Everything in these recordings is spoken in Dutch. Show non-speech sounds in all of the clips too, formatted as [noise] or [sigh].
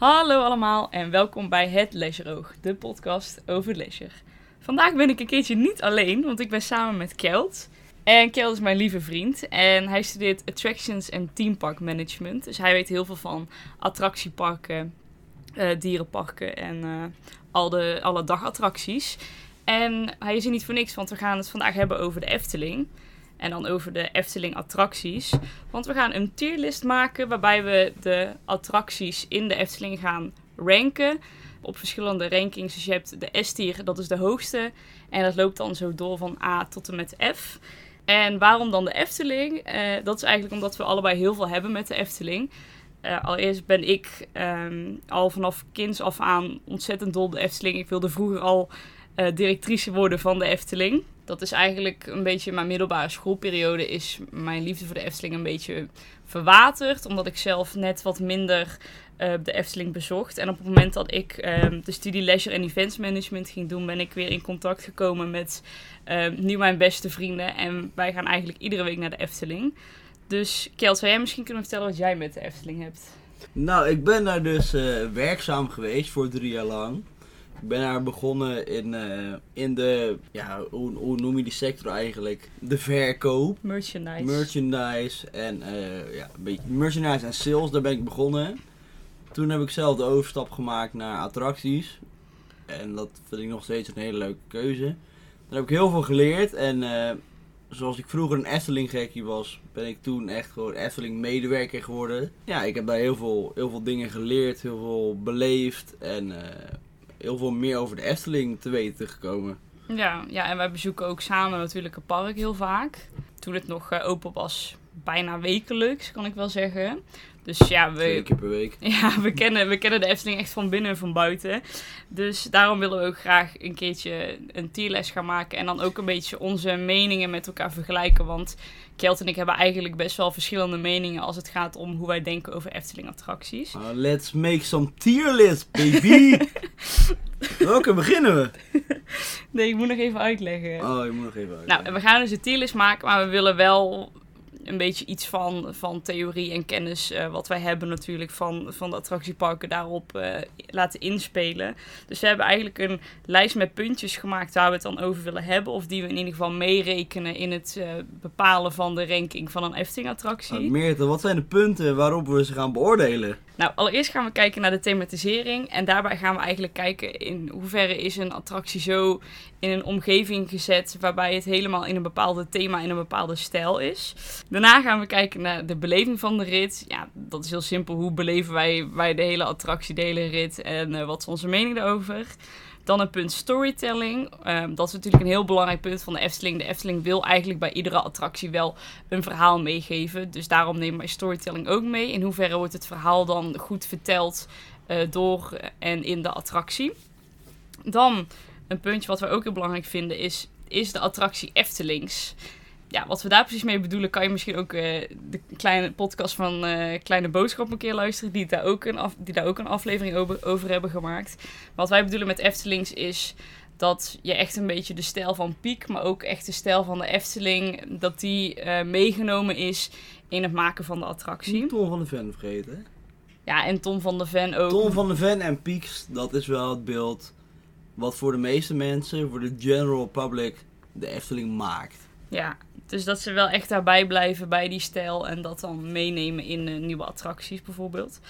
Hallo allemaal en welkom bij Het Leisureoog, de podcast over leisure. Vandaag ben ik een keertje niet alleen, want ik ben samen met Kelt. En Kelt is mijn lieve vriend en hij studeert Attractions en Theme Park Management. Dus hij weet heel veel van attractieparken, eh, dierenparken en eh, al de, alle dagattracties. En hij is er niet voor niks, want we gaan het vandaag hebben over de Efteling. En dan over de Efteling attracties. Want we gaan een tierlist maken waarbij we de attracties in de Efteling gaan ranken. Op verschillende rankings. Dus je hebt de S-tier, dat is de hoogste. En dat loopt dan zo door van A tot en met F. En waarom dan de Efteling? Eh, dat is eigenlijk omdat we allebei heel veel hebben met de Efteling. Uh, allereerst ben ik ehm, al vanaf kinds af aan ontzettend dol op de Efteling. Ik wilde vroeger al uh, directrice worden van de Efteling. Dat is eigenlijk een beetje mijn middelbare schoolperiode is mijn liefde voor de Efteling een beetje verwaterd. Omdat ik zelf net wat minder uh, de Efteling bezocht. En op het moment dat ik uh, de studie Leisure en Events Management ging doen, ben ik weer in contact gekomen met uh, nu mijn beste vrienden. En wij gaan eigenlijk iedere week naar de Efteling. Dus Kjeld, zou jij misschien kunnen vertellen wat jij met de Efteling hebt? Nou, ik ben daar dus uh, werkzaam geweest voor drie jaar lang. Ik ben daar begonnen in, uh, in de, ja, hoe, hoe, noem je die sector eigenlijk? De verkoop. Merchandise. Merchandise en, uh, ja, een beetje merchandise en sales, daar ben ik begonnen. Toen heb ik zelf de overstap gemaakt naar attracties. En dat vind ik nog steeds een hele leuke keuze. Daar heb ik heel veel geleerd en uh, zoals ik vroeger een Efteling gekkie was, ben ik toen echt gewoon Efteling medewerker geworden. Ja, ik heb daar heel veel, heel veel dingen geleerd, heel veel beleefd en heel veel meer over de Efteling te weten gekomen. Ja, ja, en wij bezoeken ook samen natuurlijk het park heel vaak. Toen het nog uh, open was, bijna wekelijks, kan ik wel zeggen. Dus ja, we, Twee keer per week. [laughs] Ja, we kennen, we kennen de Efteling echt van binnen en van buiten. Dus daarom willen we ook graag een keertje een tierles gaan maken. En dan ook een beetje onze meningen met elkaar vergelijken. Want Kjeld en ik hebben eigenlijk best wel verschillende meningen als het gaat om hoe wij denken over Efteling attracties. Uh, let's make some tierlist, baby! [laughs] Welke beginnen we? [laughs] nee, ik moet nog even uitleggen. Oh, je moet nog even uitleggen. Nou, we gaan dus een tierlist maken, maar we willen wel een beetje iets van, van theorie en kennis uh, wat wij hebben natuurlijk van, van de attractieparken daarop uh, laten inspelen. Dus we hebben eigenlijk een lijst met puntjes gemaakt waar we het dan over willen hebben. Of die we in ieder geval meerekenen in het uh, bepalen van de ranking van een Efteling-attractie. Nou, Meerte, wat zijn de punten waarop we ze gaan beoordelen? Nou, allereerst gaan we kijken naar de thematisering. En daarbij gaan we eigenlijk kijken in hoeverre is een attractie zo in een omgeving gezet waarbij het helemaal in een bepaalde thema, in een bepaalde stijl is. Daarna gaan we kijken naar de beleving van de rit. Ja, dat is heel simpel. Hoe beleven wij, wij de hele attractie, de hele rit en uh, wat is onze mening daarover? Dan een punt storytelling. Um, dat is natuurlijk een heel belangrijk punt van de Efteling. De Efteling wil eigenlijk bij iedere attractie wel een verhaal meegeven. Dus daarom nemen wij storytelling ook mee. In hoeverre wordt het verhaal dan goed verteld uh, door en in de attractie. Dan een puntje wat we ook heel belangrijk vinden is, is de attractie Eftelings. Ja, wat we daar precies mee bedoelen, kan je misschien ook uh, de kleine podcast van uh, Kleine Boodschap een keer luisteren, die daar ook een, af, die daar ook een aflevering over, over hebben gemaakt. Wat wij bedoelen met Eftelings is dat je echt een beetje de stijl van Piek, maar ook echt de stijl van de Efteling, dat die uh, meegenomen is in het maken van de attractie. Tom van de Ven vergeten, hè? Ja, en Tom van de Ven ook. Tom van de Ven en Pieks, dat is wel het beeld wat voor de meeste mensen, voor de general public, de Efteling maakt. Ja, dus dat ze wel echt daarbij blijven bij die stijl en dat dan meenemen in uh, nieuwe attracties bijvoorbeeld.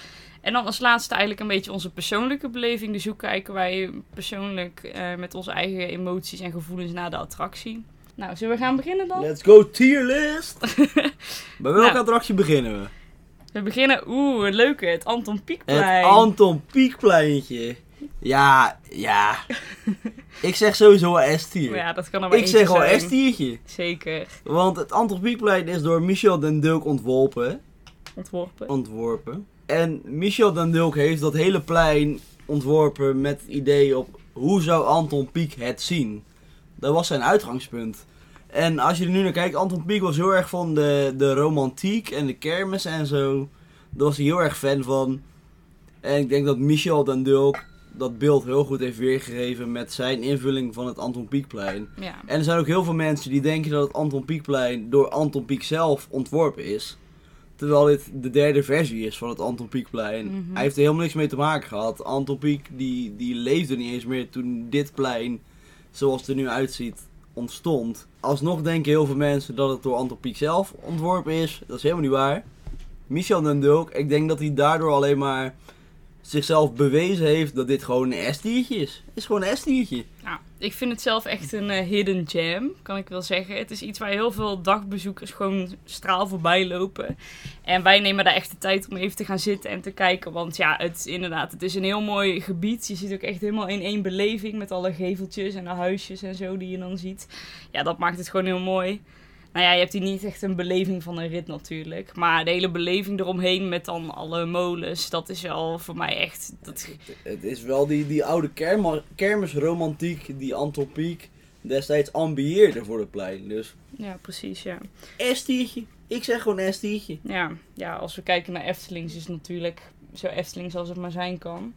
En dan als laatste eigenlijk een beetje onze persoonlijke beleving. Dus hoe kijken wij persoonlijk uh, met onze eigen emoties en gevoelens naar de attractie. Nou, zullen we gaan beginnen dan? Let's go tierlist! [laughs] bij welke nou, attractie beginnen we? We beginnen, oeh, een leuke, het Anton Pieckplein. Het Anton Pieckpleintje. Ja, ja. [laughs] ik zeg sowieso een S-tier. Ja, dat kan er maar Ik zeg wel S-tiertje. Zeker. Want het Anton Pieckplein is door Michel den Dulk ontworpen. Ontworpen. Ontworpen. En Michel den Dulk heeft dat hele plein ontworpen met het idee op hoe zou Anton Pieck het zien. Dat was zijn uitgangspunt. En als je er nu naar kijkt, Anton Pieck was heel erg van de, de romantiek en de kermis en zo. Daar was hij heel erg fan van. En ik denk dat Michel den Dulk dat beeld heel goed heeft weergegeven met zijn invulling van het Anton Pieckplein. Ja. En er zijn ook heel veel mensen die denken dat het Anton Pieckplein door Anton Pieck zelf ontworpen is. Terwijl dit de derde versie is van het Anton Pieckplein. Mhm. Hij heeft er helemaal niks mee te maken gehad. Anton Pieck die, die leefde niet eens meer toen dit plein, zoals het er nu uitziet, ontstond. Alsnog denken heel veel mensen dat het door Anton Pieck zelf ontworpen is. Dat is helemaal niet waar. Michel den Dulk, ik denk dat hij daardoor alleen maar zichzelf bewezen heeft dat dit gewoon een S-diertje is. Het is gewoon een S-diertje. Ik vind het zelf echt een eh, hidden gem, kan ik wel zeggen. Het is iets waar heel veel dagbezoekers gewoon straal voorbij lopen. En wij nemen daar echt de tijd om even te gaan zitten en te kijken. Want ja, het, inderdaad, het is een heel mooi gebied. Je ziet ook echt helemaal in één beleving met alle geveltjes en de huisjes en zo die je dan ziet. Ja, dat maakt het gewoon heel mooi. Nou ja, je hebt hier niet echt een beleving van een rit natuurlijk. Maar de hele beleving eromheen met dan alle molens, dat is wel voor mij echt... Dat, Het is wel die, die oude kerma, kermisromantiek die Anton Pieck destijds ambieerde voor het plein. Dus ja, precies, ja. S-diertje. Ik zeg gewoon S-diertje. Ja, ja, als we kijken naar Eftelings is het natuurlijk zo Eftelings als het maar zijn kan.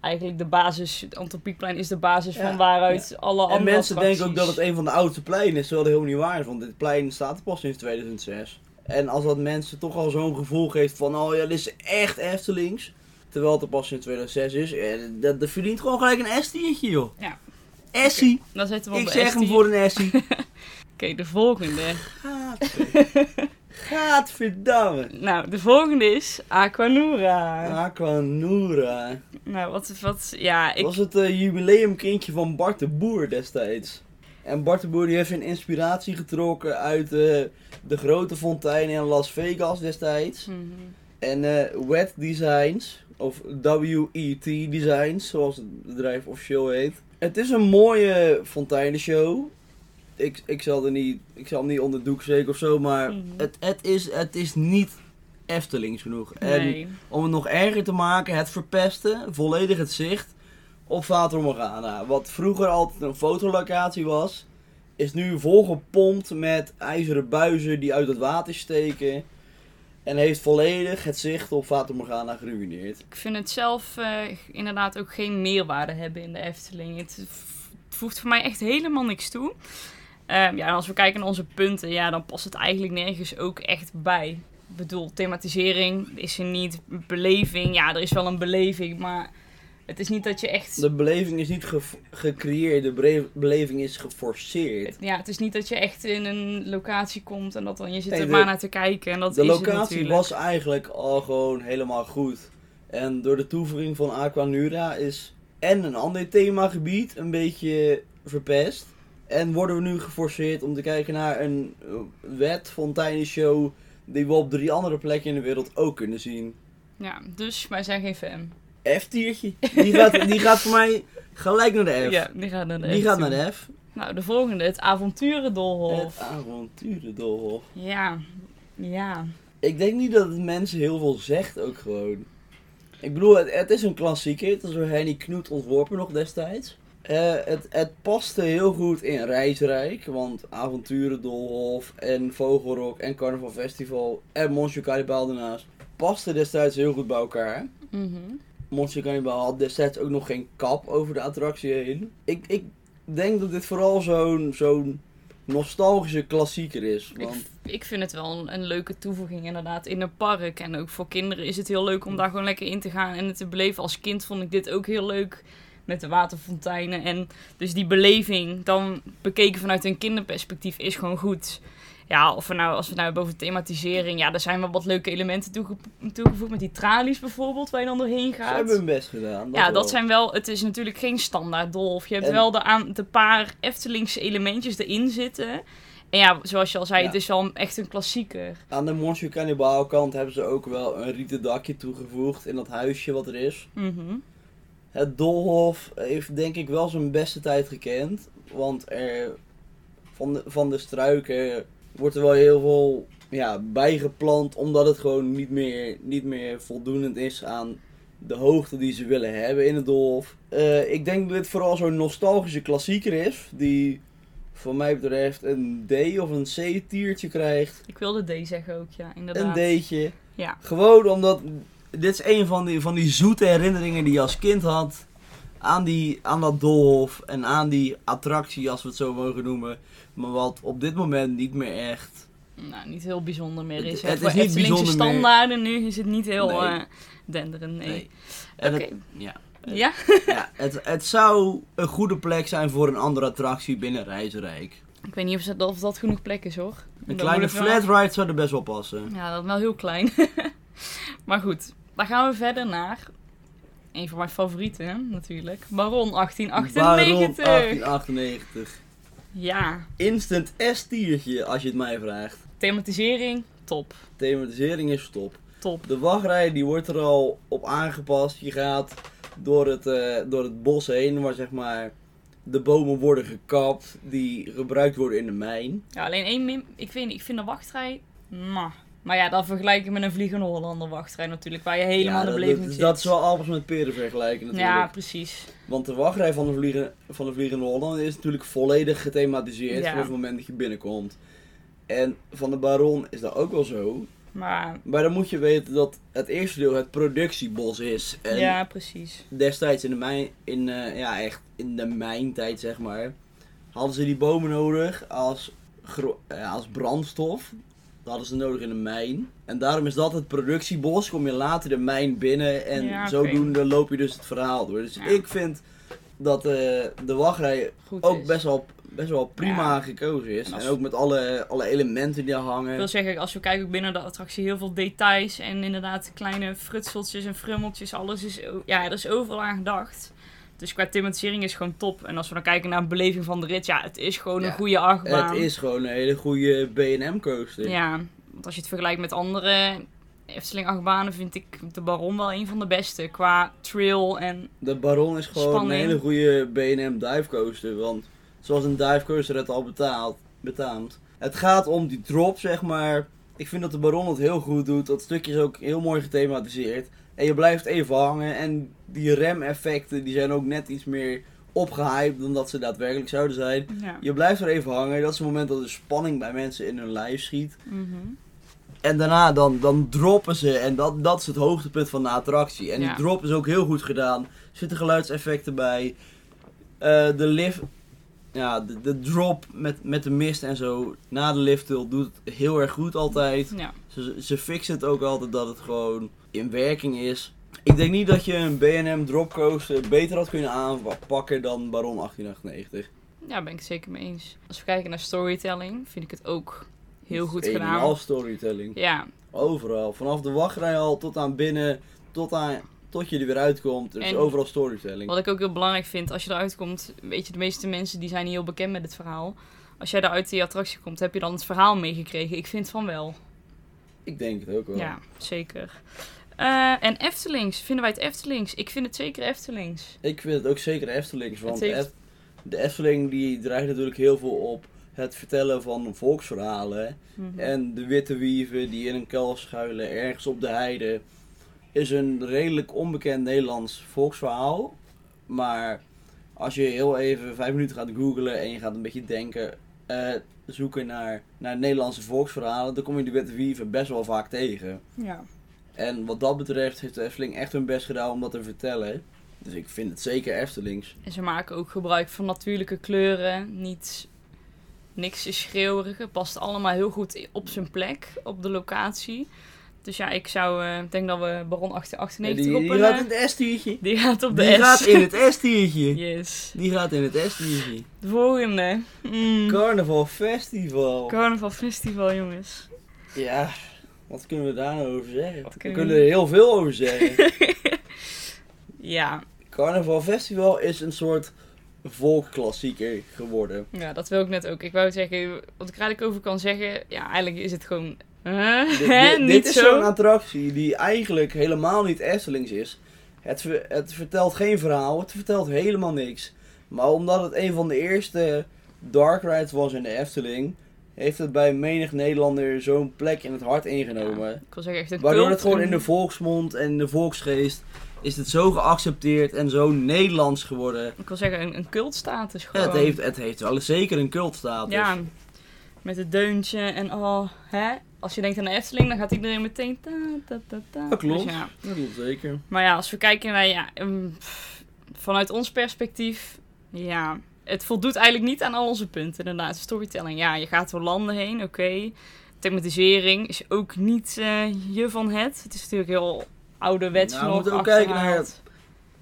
Eigenlijk de basis, het Anton Pieckplein is de basis Ja, van waaruit alle andere En mensen denken ook dat het een van de oudste pleinen is, terwijl dat helemaal niet waar is. Want dit plein staat er pas sinds 2006. En als dat mensen toch al zo'n gevoel geeft van, oh ja, dit is echt Eftelings. Terwijl het er pas sinds 2006 is. eh, Dat, dat verdient gewoon gelijk een S-diertje, joh. Ja. Essie. Dan zetten we op Ik zeg hem voor een Essie. [laughs] Oké, de volgende. Gadver- Gadverdamme. Nou, de volgende is Aquanura. Aquanura. Nou, wat, wat, ja, ik... was het eh, jubileumkindje van Bart de Boer destijds. En Bart de Boer die heeft zijn inspiratie getrokken uit eh, de grote fontein in Las Vegas destijds. Mhm. En eh, Wet Designs, of WET Designs, zoals het bedrijf officieel heet. Het is een mooie fonteinenshow. Ik, ik, zal er niet, ik zal hem niet onder doek steken of zo, maar Mhm. het, het, is, het is niet Eftelings genoeg. En om het nog erger te maken, het verpesten volledig het zicht op Vater Morgana. Wat vroeger altijd een fotolocatie was, is nu volgepompt met ijzeren buizen die uit het water steken. En heeft volledig het zicht op Vater Morgana geruineerd. Ik vind het zelf eh, inderdaad ook geen meerwaarde hebben in de Efteling. Het, het voegt voor mij echt helemaal niks toe. Ehm, ja, en als we kijken naar onze punten, ja, dan past het eigenlijk nergens ook echt bij. Ik bedoel, thematisering is er niet. Beleving, ja, er is wel een beleving, maar het is niet dat je echt... De beleving is niet ge- gecreëerd, de beleving is geforceerd. Ja, het is niet dat je echt in een locatie komt en dat dan je zit er maar naar te kijken. En dat De is het locatie was eigenlijk al gewoon helemaal goed. En door de toevoeging van Aquanura is en een ander themagebied een beetje verpest. En worden we nu geforceerd om te kijken naar een eh, wet fonteinenshow die we op drie andere plekken in de wereld ook kunnen zien. Ja, dus wij zijn geen fan. F-tiertje. Die gaat, die gaat voor mij gelijk naar de F. Ja, die gaat naar de die F gaat toe. naar de F. Nou, de volgende, het avonturendolhof. Het avonturendolhof. Ja, ja. Ik denk niet dat het mensen heel veel zegt ook gewoon. Ik bedoel, het, het is een klassieker. Het is door Henny Knoet ontworpen nog destijds. Eh, het, het paste heel goed in Reisrijk. Want Avonturendolhof en Vogelrok en Carnaval Festival en Monsieur Cannibal daarnaast pasten destijds heel goed bij elkaar. Mhm. Monsieur Cannibal had destijds ook nog geen kap over de attractie heen. Ik, ik denk dat dit vooral zo'n zo'n nostalgische klassieker is. Ik, Want ik vind het wel een, een leuke toevoeging inderdaad in een park. En ook voor kinderen is het heel leuk om daar gewoon lekker in te gaan en het te beleven. Als kind vond ik dit ook heel leuk met de waterfonteinen. En dus die beleving, dan bekeken vanuit een kinderperspectief, is gewoon goed. Ja, of we nou, als we nou hebben over thematisering, ja, er zijn wel wat leuke elementen toege- toegevoegd. Met die tralies bijvoorbeeld, waar je dan doorheen ze gaat. hebben hun best gedaan. Ja, wel. dat zijn wel. Het is natuurlijk geen standaard dolf. Je hebt En- wel de, aan, de paar Eftelingse elementjes erin zitten. En ja, zoals je al zei, Ja. het is wel echt een klassieker. Aan de Monsieur Cannibal kant hebben ze ook wel een rieten dakje toegevoegd in dat huisje wat er is. Mhm. Het Dolhof heeft denk ik wel zijn beste tijd gekend. Want er, van, de, van de struiken wordt er wel heel veel ja, bijgeplant. Omdat het gewoon niet meer, niet meer voldoende is aan de hoogte die ze willen hebben in het Dolhof. Eh, ik denk dat dit vooral zo'n nostalgische klassieker is. Die voor mij betreft een D of een C-tiertje krijgt. Ik wilde D zeggen ook, ja, inderdaad. Een D'tje. Ja. Gewoon omdat dit is een van die, van die zoete herinneringen die je als kind had aan, die, aan dat doolhof en aan die attractie, als we het zo mogen noemen. Maar wat op dit moment niet meer echt nou, niet heel bijzonder meer is. het is niet bijzonder meer. standaarden nu is het niet heel Nee. eh denderend, nee. Oké. ja, Ja? ja, het, het zou een goede plek zijn voor een andere attractie binnen Reizenrijk. Ik weet niet of dat, of dat genoeg plek is, hoor. Een kleine wel- flatride zou er best wel passen. Ja, dat wel heel klein. [laughs] maar goed, dan gaan we verder naar... Een van mijn favorieten, natuurlijk. Baron 1898. Baron 1898. Ja, Instant S-tiertje, als je het mij vraagt. thematisering, top. Thematisering is top. Top. De wachtrij die wordt er al op aangepast. Je gaat door het, eh, door het bos heen, waar zeg maar de bomen worden gekapt die gebruikt worden in de mijn. Ja, alleen één min... Ik weet ik vind de wachtrij... Maar, maar ja, dat vergelijk ik met een Vliegende Hollander wachtrij natuurlijk, waar je helemaal Ja, de beleving dat, zit. dat is wel appels met peren vergelijken natuurlijk. Ja, precies. Want de wachtrij van de, vliegen, van de Vliegende Hollander is natuurlijk volledig gethematiseerd Ja. voor het moment dat je binnenkomt. En van de Baron is dat ook wel zo. Maar, Maar dan moet je weten dat het eerste deel het productiebos is. En ja, precies. destijds in de mijn, in, eh, ja echt in de mijntijd zeg maar, hadden ze die bomen nodig als, gro- eh, als brandstof. Hadden ze nodig in de mijn. En daarom is dat het productiebos. Kom je later de mijn binnen en Ja, zodoende loop je dus het verhaal door. Dus Ja. ik vind dat eh, de wachtrij Goed ook is. best wel, best wel prima Ja. gekozen is. En ook met alle, alle elementen die er hangen. Ik wil zeggen, als we kijken binnen de attractie, heel veel details en inderdaad kleine frutseltjes en frummeltjes. Alles is, ja, er is overal aan gedacht. Dus qua thematisering is gewoon top. En als we dan kijken naar een beleving van de rit, ja, het is gewoon Ja, een goede achtbaan. Het is gewoon een hele goede B&M coaster. Ja, want als je het vergelijkt met andere Efteling achtbanen, vind ik de Baron wel een van de beste. Qua trail en De Baron is gewoon Spanning. een hele goede B&M divecoaster. Want zoals een divecoaster het al betaalt, betaamt. Het gaat om die drop, zeg maar. Ik vind dat de Baron het heel goed doet. Dat stukje is ook heel mooi gethematiseerd. En je blijft even hangen. En die remeffecten die zijn ook net iets meer opgehyped dan dat ze daadwerkelijk zouden zijn. ja. Je blijft er even hangen. Dat is het moment dat de spanning bij mensen in hun lijf schiet. Mhm. En daarna dan, dan droppen ze. En dat, dat is het hoogtepunt van de attractie. En Ja. die drop is ook heel goed gedaan. Er zitten geluidseffecten bij. Eh, de lift. Ja, de, de drop met, met de mist en zo. Na de lift doet het heel erg goed altijd. ja. Ze, ze fixen het ook altijd dat het gewoon in werking is. Ik denk niet dat je een B&M dropcoaster beter had kunnen aanpakken dan Baron 1898. Ja, ben ik het zeker mee eens. Als we kijken naar storytelling, vind ik het ook heel goed Een gedaan. al storytelling. Ja, Overal. Vanaf de wachtrij al tot aan binnen. Tot, aan, tot je er weer uitkomt. Er is En- overal storytelling. wat ik ook heel belangrijk vind, als je eruit komt, weet je, de meeste mensen die zijn niet heel bekend met het verhaal. Als jij daar uit die attractie komt, heb je dan het verhaal meegekregen? Ik vind van wel. Ik denk het ook wel. Ja, zeker. Eh, en Eftelings, vinden wij het Eftelings? Ik vind het zeker Eftelings. Ik vind het ook zeker Eftelings. Want heeft- de Efteling die draait natuurlijk heel veel op het vertellen van volksverhalen. Mhm. En de witte wieven die in een kuil schuilen ergens op de heide. Is een redelijk onbekend Nederlands volksverhaal. Maar als je heel even vijf minuten gaat googlen en je gaat een beetje denken, eh, zoeken naar, naar Nederlandse volksverhalen, dan kom je de witte wieven best wel vaak tegen. Ja. En wat dat betreft heeft de Efteling echt hun best gedaan om dat te vertellen. Dus ik vind het zeker Eftelings. En ze maken ook gebruik van natuurlijke kleuren. Niet, niks is schreeuwerig. Het past allemaal heel goed op zijn plek, op de locatie. Dus ja, ik zou, ik denk dat we Baron 1898 die, op die een... gaat eh, in het S-tiertje. die gaat op de Die S. gaat in het S-tiertje. Yes. Die gaat in het S-tiertje. De volgende. Mm. Carnaval Festival. Carnaval Festival, jongens. Ja, wat kunnen we daar nou over zeggen? Wat we kunnen kunnen er heel veel over zeggen. [laughs] Ja. Carnaval Festival is een soort volkklassieker geworden. ja, dat wil ik net ook. Ik wou zeggen, wat ik er eigenlijk over kan zeggen... Ja, eigenlijk is het gewoon... eh, [laughs] Dit, dit- niet dit is zo. zo'n attractie die eigenlijk helemaal niet Eftelings is. Het, het vertelt geen verhaal, het vertelt helemaal niks. Maar omdat het een van de eerste dark rides was in de Efteling, heeft het bij menig Nederlander zo'n plek in het hart ingenomen. Ja, ik wil zeggen echt een Waardoor het gewoon in de volksmond en in de volksgeest is het zo geaccepteerd en zo Nederlands geworden. Ik wil zeggen, een, een cultstatus Ja, gewoon. het, heeft, het heeft wel zeker een cultstatus. Ja, met het deuntje en oh, hè? Als je denkt aan de Efteling, dan gaat iedereen meteen ta ta ta ta. Dat klopt. Dus ja. Dat klopt zeker. Maar ja, als we kijken naar, ja, ehm, vanuit ons perspectief, ja, het voldoet eigenlijk niet aan al onze punten. Inderdaad, storytelling. Ja, je gaat door landen heen, oké. thematisering is ook niet eh, je van het. Het is natuurlijk heel ouderwets Nou, we moeten ook kijken naar achterhaald.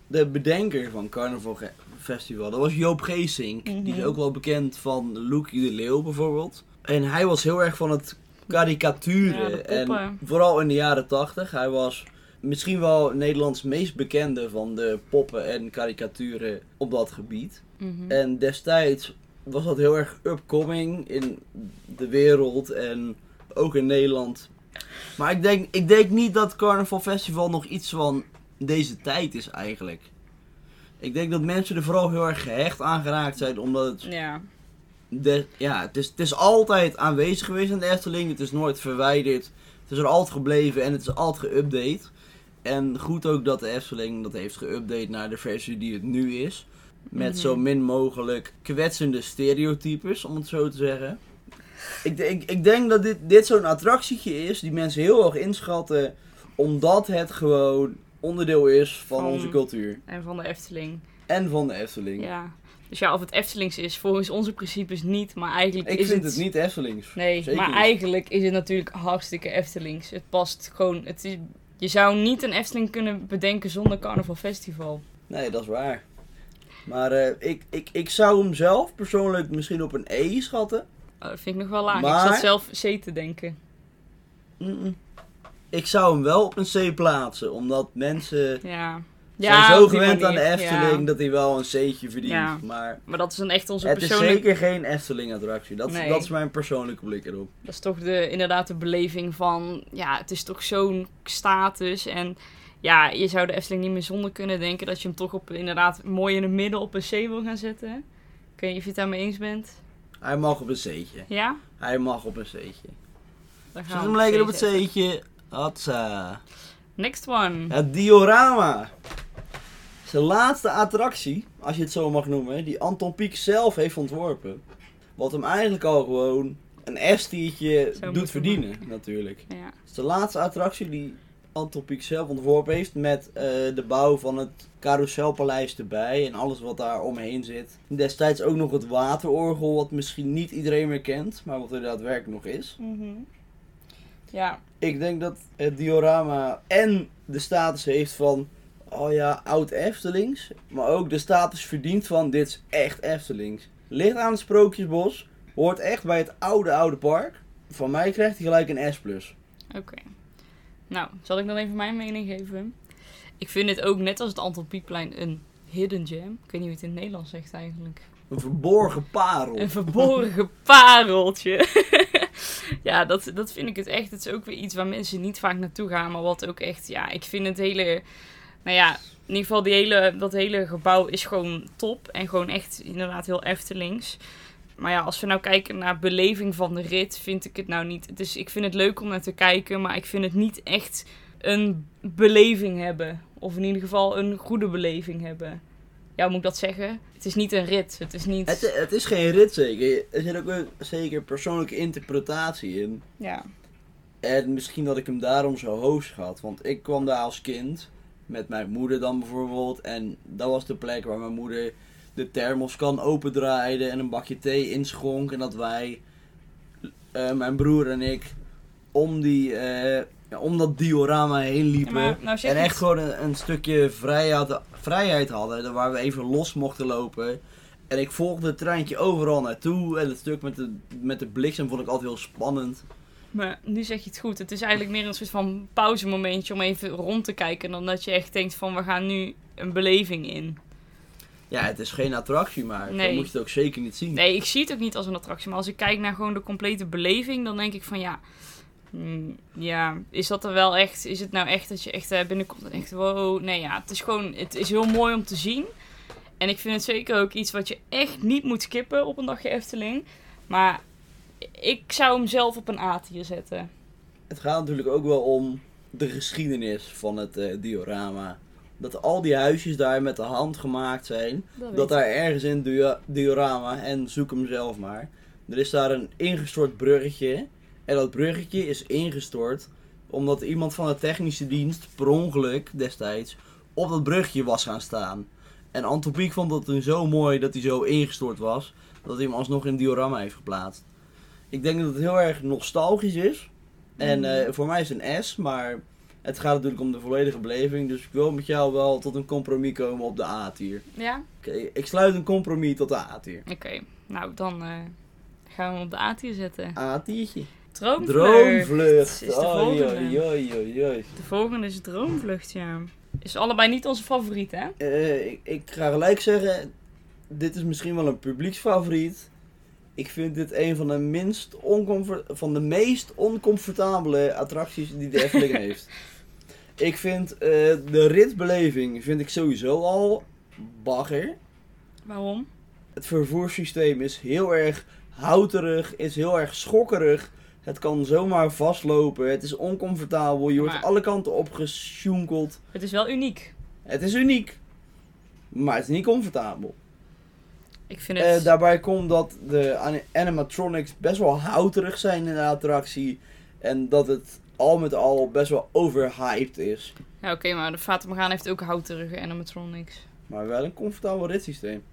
De bedenker van Carnaval Ge- Festival, dat was Joop Geesink. Die is Mhm. ook wel bekend van Loekie de Leeuw bijvoorbeeld. En hij was heel erg van het karikaturen. Ja, en vooral in de jaren tachtig. Hij was misschien wel Nederlands meest bekende van de poppen en karikaturen op dat gebied. Mhm. En destijds was dat heel erg upcoming in de wereld en ook in Nederland. Maar ik denk, ik denk niet dat Carnaval Festival nog iets van deze tijd is eigenlijk. Ik denk dat mensen er vooral heel erg gehecht aan geraakt zijn, omdat het, Ja, de, ja, het, is, het is altijd aanwezig geweest in de Efteling. Het is nooit verwijderd. Het is er altijd gebleven en het is altijd geüpdate. En goed ook dat de Efteling dat heeft geüpdate naar de versie die het nu is. Met Mhm. zo min mogelijk kwetsende stereotypes, om het zo te zeggen. Ik, denk- ik denk dat dit, dit zo'n attractietje is die mensen heel hoog inschatten. Omdat het gewoon onderdeel is van Van- onze cultuur. en van de Efteling. En van de Efteling. Ja. Dus ja, of het Eftelings is, volgens onze principes niet, maar eigenlijk Ik is vind het... het niet Eftelings. Nee, Zeker maar niet. eigenlijk is het natuurlijk hartstikke Eftelings. Het past gewoon... Het is, je zou niet een Efteling kunnen bedenken zonder Carnaval Festival. Nee, dat is waar. Maar eh, ik, ik, ik zou hem zelf persoonlijk misschien op een E schatten. Oh, dat vind ik nog wel laag. Ik zat zelf C te denken. Ik zou hem wel op een C plaatsen, omdat mensen Ja. Zijn Ja, zo op die gewend aan de Efteling ja. dat hij wel een C'tje verdient. Ja. Maar Maar dat is dan echt onze het is persoonlijke... zeker geen Efteling-attractie. Dat, is- Nee. dat is mijn persoonlijke blik erop. Dat is toch de, inderdaad de beleving van... Ja, het is toch zo'n status. En ja, je zou de Efteling niet meer zonder kunnen denken... dat je hem toch op, inderdaad mooi in het midden op een C wil gaan zetten. Ik weet niet of je het daarmee eens bent. Hij mag op een C'tje. Ja? Hij mag op een C'tje. Zet hem lekker op het. C'tje. Hatsa. Next one. Het diorama. Zijn laatste attractie, als je het zo mag noemen, die Anton Pieck zelf heeft ontworpen. Wat hem eigenlijk al gewoon een S-tiertje doet verdienen, maken. natuurlijk. Ja. Het is de laatste attractie die Anton Pieck zelf ontworpen heeft met eh, de bouw van het carouselpaleis erbij en alles wat daar omheen zit. Destijds ook nog het waterorgel, wat misschien niet iedereen meer kent, maar wat er daadwerkelijk nog is. Mhm. Ja, Ik denk dat het diorama en de status heeft van, oh ja, oud Eftelings. Maar ook de status verdient van, dit is echt Eftelings. Ligt aan het Sprookjesbos, hoort echt bij het oude, oude park. Van mij krijgt hij gelijk een S+. oké. Nou, zal ik dan even mijn mening geven? Ik vind het ook, net als het Anton Pieckplein, een hidden gem. Ik weet niet hoe het in het Nederlands zegt eigenlijk. Een verborgen parel. Een verborgen pareltje. [laughs] ja, dat, dat vind ik het echt. Het is ook weer iets waar mensen niet vaak naartoe gaan. Maar wat ook echt, ja, ik vind het hele... Nou ja, in ieder geval die hele, dat hele gebouw is gewoon top. En gewoon echt inderdaad heel Eftelings. Maar ja, als we nou kijken naar beleving van de rit, vind ik het nou niet... Het is, ik vind het leuk om naar te kijken, maar ik vind het niet echt een beleving hebben. Of in ieder geval een goede beleving hebben. Ja, hoe moet ik dat zeggen? Het is niet een rit. Het is niet... Het, het is geen rit zeker. Er zit ook een zeker persoonlijke interpretatie in. Ja. En misschien dat ik hem daarom zo hoog schat. Want ik kwam daar als kind. Met mijn moeder dan bijvoorbeeld. En dat was de plek waar mijn moeder de thermoskan opendraaide. En een bakje thee inschonk. En dat wij, eh, mijn broer en ik, om, die, eh, om dat diorama heen liepen. nou en echt gewoon een, een stukje vrijheid, vrijheid hadden. Waar we even los mochten lopen. En ik volgde het treintje overal naartoe. En het stuk met de, met de bliksem vond ik altijd heel spannend. Maar nu zeg je het goed. Het is eigenlijk meer een soort van pauzemomentje om even rond te kijken. Dan dat je echt denkt van we gaan nu een beleving in. Ja, het is geen attractie, maar Nee. zo moet je het ook zeker niet zien. Nee, ik zie het ook niet als een attractie. Maar als ik kijk naar gewoon de complete beleving, dan denk ik van ja. hmm, ja, is dat er wel echt? Is het nou echt dat je echt eh, binnenkomt en echt wow? Nee, ja, het is gewoon, het is heel mooi om te zien. En ik vind het zeker ook iets wat je echt niet moet skippen op een dagje Efteling. Maar ik zou hem zelf op een A-tier zetten. Het gaat natuurlijk ook wel om de geschiedenis van het eh, diorama. Dat al die huisjes daar met de hand gemaakt zijn. Dat, daar ergens in het diorama, en zoek hem zelf maar. Er is daar een ingestort bruggetje. En dat bruggetje is ingestort omdat iemand van de technische dienst per ongeluk destijds op dat bruggetje was gaan staan. En Anton Pieck vond dat toen zo mooi dat hij zo ingestort was, dat hij hem alsnog in het diorama heeft geplaatst. Ik denk dat het heel erg nostalgisch is. En Mhm. eh, voor mij is het een S, maar het gaat natuurlijk om de volledige beleving. Dus ik wil met jou wel tot een compromis komen op de A-tier. Ja? Oké, ik sluit een compromis tot de A-tier. Oké. Nou, dan eh, gaan we hem op de A-tier zetten. A-tiertje. Droomvlucht. Droomvlucht. is de volgende. oei. De volgende is Droomvlucht, ja. Is allebei niet onze favoriet, hè? Eh, ik, ik ga gelijk zeggen, dit is misschien wel een publieksfavoriet. Ik vind dit een van de minst oncomfort van de meest oncomfortabele attracties die de Efteling [laughs] heeft. Ik vind eh, de ritbeleving vind ik sowieso al bagger. Waarom? Het vervoerssysteem is heel erg houterig, is heel erg schokkerig. Het kan zomaar vastlopen, het is oncomfortabel, je wordt Maar- alle kanten opgesjoenkeld. Het is wel uniek. Het is uniek, maar het is niet comfortabel. Ik vind het... Eh, daarbij komt dat de ani- animatronics best wel houterig zijn in de attractie. En dat het al met al best wel overhyped is. Ja, oké, maar de Fata Morgana heeft ook houterige animatronics. Maar wel een comfortabel ritssysteem. [laughs]